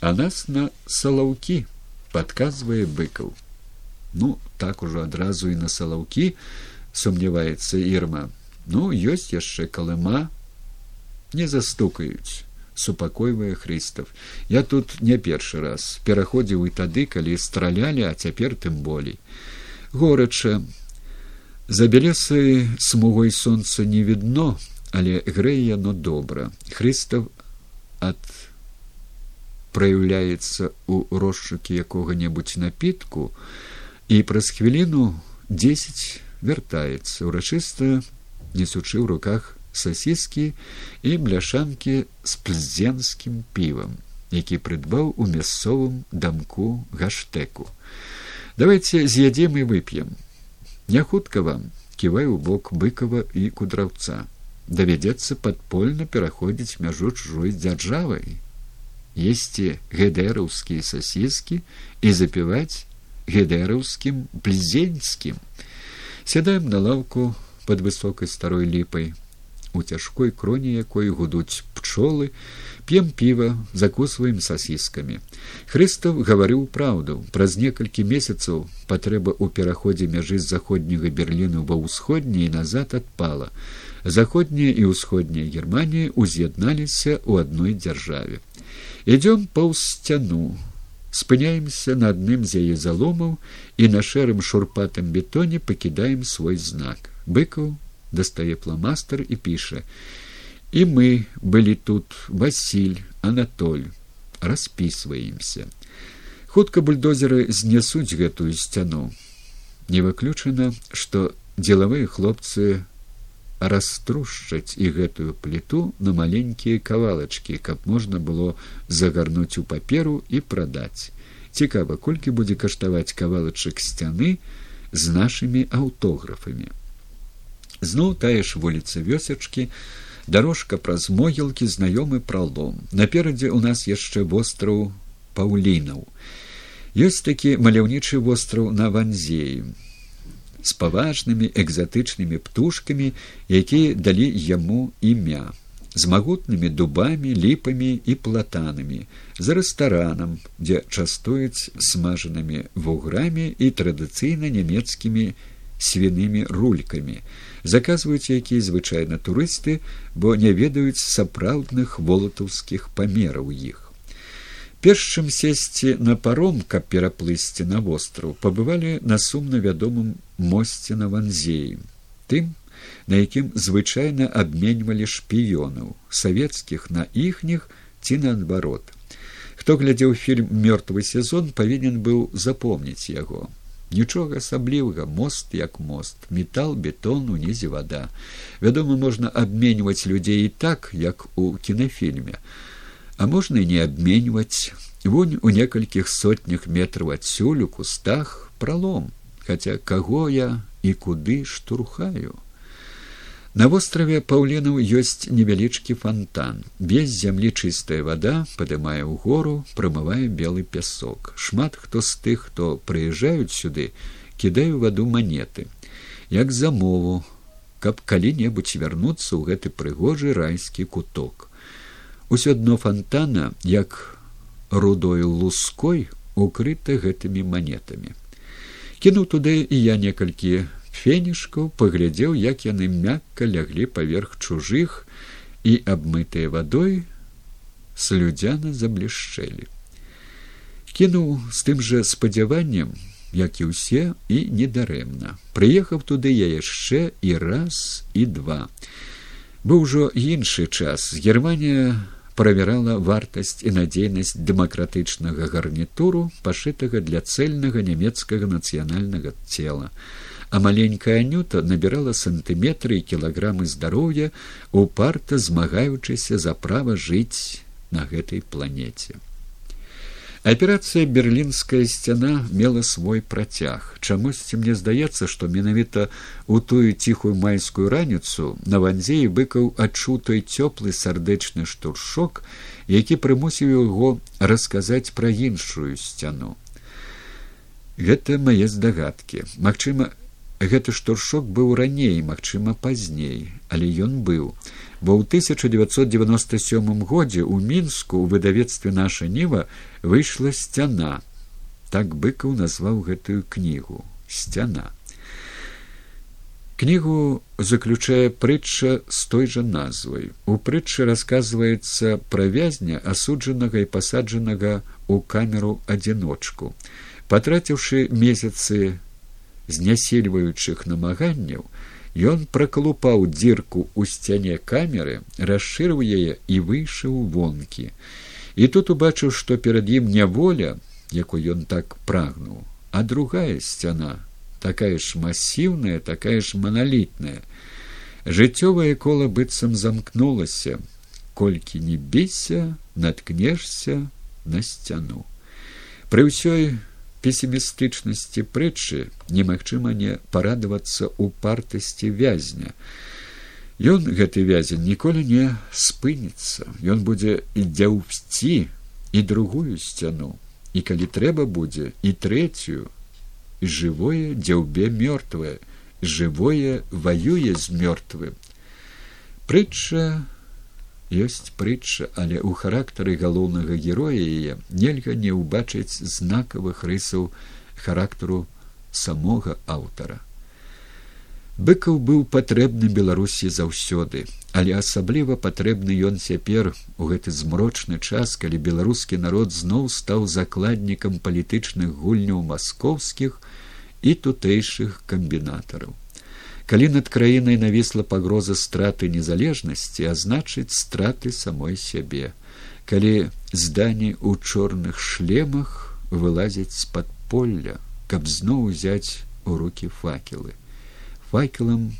а нас на салаўкі падказвае быкаў ну так ужо адразу і на салаўкі сумняваецца ірма ну ёсць яшчэ калыма не застукаюць супакойвае хрыстав я тут не першы раз. Пераходзіў і тады калі стралялі а цяпер тым болей горача за белесы смугой сонца не відно але грэе яно добра. Хрыстав ад праяўляецца у рошчукі якога небудзь напітку і праз хвіліну дзесяць вяртаецца урачыста несучы ў руках сасіскі і бляшанкі з пльзенскім півам, які прыдбаў у мясцовым дамку гаштэку. Давайте з'ядзем і вып'ем. Не хутка вам ківай у бок быкава і кудраўца. Давядзецца падпольна пераходзіць мяжу чужой дзяржавай, есці гедэраўскія сасіскі і запіваць гедэраўскім пльзенскім. Сядаем на лаўку под высокай старой ліпай у цяжкой кроне якой гудуць пчолы п'ем піва закусваем сасіскамі хрыстаў гаварыў праўду. Праз некалькі месяцаў патрэба ў пераходзе мяжы з заходняга берліну ва ўсходняй назад адпала заходняя і ўсходняя германія уз'ядналіся ў адной дзяржаве ідём паўз сцяну спыняемся на адным з яе заломаў і на шэрым шурпатым бетоне пакідаем свой знак. Быкаў дастае пламастар і піша і мы былі тут васіль анатоль распісваемся. Хутка бульдозеры знясуць гэтую сцяну. Не выключана што дзелавыя хлопцы раструшчаць і гэтую пліту на маленькія кавалачкі каб можна было загарнуць у паперу і прадаць. Цікава колькі будзе каштаваць кавалачак сцяны з нашымі аўтографамі. Зноў тая ж вуліца вёсачкі дарожка праз могілкі знаёмы пралом. Наперадзе ў нас яшчэ востраў паўлінаў. Ёсць такі маляўнічы востраў на ванзеі з паважнымі экзатычнымі птушкамі якія далі яму імя з магутнымі дубамі, ліпамі і платанамі, за рэстаранам, дзе частуюць смажанымі вуграмі і традыцыйна нямецкімі свінымі рулькамі, заказваюць якія звычайна турысты, бо не ведаюць сапраўдных волатаўскіх памераў іх. Перш чым сесці на паром, каб пераплысці на востраў, пабывалі на сумна вядомым мосце на ванзеі, тым, на якім звычайна абменьвалі шпіёнаў савецкіх на іхніх ці наадварот. Хто глядзеў фільм мёртвы сезон павінен быў запомніць яго. Нічога асаблівага мост як мост, метал, бетон унізе вада. Вядома, можна абменьваць людзей і так, як у кінафільме, а можна і не абменьваць вунь у некалькіх сотнях метраў адсюль у кустах пралом, хаця каго я і куды штурхаю. На востраве паўленаў ёсць невялічкі фонтан. Без зямлі чыстая вода падымае ў гору, прамывае белы пясок. Шмат хто з тых, хто прыязджаюць сюды, кідаю ваду манеты, як замову, каб калі-небудзь вярнуцца ў гэты прыгожы райскі куток. Усё дно фонтана, як рудою луской укрыта гэтымі манетамі. Кінуў туды і я некалькі фенішкаў паглядзеў як яны мякка ляглі паверх чужых і абмытыя вадой слюдзяна заблішчэлі. Кінуў з тым жа спадзяваннем як і ўсе і недарэмна. Прыехаў туды я яшчэ і раз і два. Быў ужо іншы час. Германія правярала вартасць і надзейнасць дэмакратычнага гарнітуру пашытага для цэльнага нямецкага нацыянальнага цела а маленькая анюта набірала сантыметры і кілаграмы здароўя упарта змагаючыся за права жыць на гэтай планеце. Аперацыя берлінская сцяна мела свой працяг. Чамусьці мне здаецца, што менавіта ў тую ціхую майскую раніцу на ванзеі быкаў адчуў той цёплы сардэчны штуршок, які прымусіў яго расказаць пра іншую сцяну. Гэта мае здагадкі. Магчыма, гэты штуршок быў раней магчыма пазней але ён быў бо ў 1997 годзе ў мінску ў выдавецтве наша ніва выйшла сцяна так быкаў назваў гэтую кнігу сцяна кнігу заключае прытча з той жа назвай. У прытчы расказваецца пра вязня асуджанага і пасаджанага ў камеру адзіночку патраціўшы месяцы знясельваючых намаганняў ён пракалупаў дзірку ў сцяне камеры расшырыў яе і выйшаў вонкі і тут убачыў што перад ім няволя якой ён так прагнуў а другая сцяна такая ж масіўная такая ж маналітная жыццёвае кола быццам замкнулася колькі не біся наткнешся на сцяну пры ўсёй песімістычнасці прытчы немагчыма не парадавацца ў партасці вязня. Ён гэты вязень ніколі не спыніцца, Ён будзе дзяўсці і другую сцяну, і калі трэба будзе і трэцюю, і жывое дзяўбе мёртвае, жывое ваюе з мёртвым. Прытча ёсць прытча, але ў характары галоўнага героя яе нельга не ўбачыць знакавых рысаў характару самога аўтара. Быкаў быў патрэбны беларусі заўсёды, але асабліва патрэбны ён цяпер у гэты змрочны час, калі беларускі народ зноў стаў закладнікам палітычных гульняў маскоўскіх і тутэйшых камбінатараў калі над краінай навісла пагроза страты незалежнасці а значыць страты самой сябе. Калі здані ў чорных шлемах вылазяць з пад поля каб зноў узяць у руки факелы. Факелам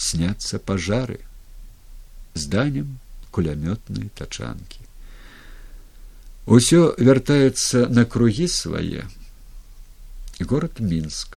сняцца пажары зданнем кулямётнай тачанкі. Усё вяртаецца на кругі свае. Город мінск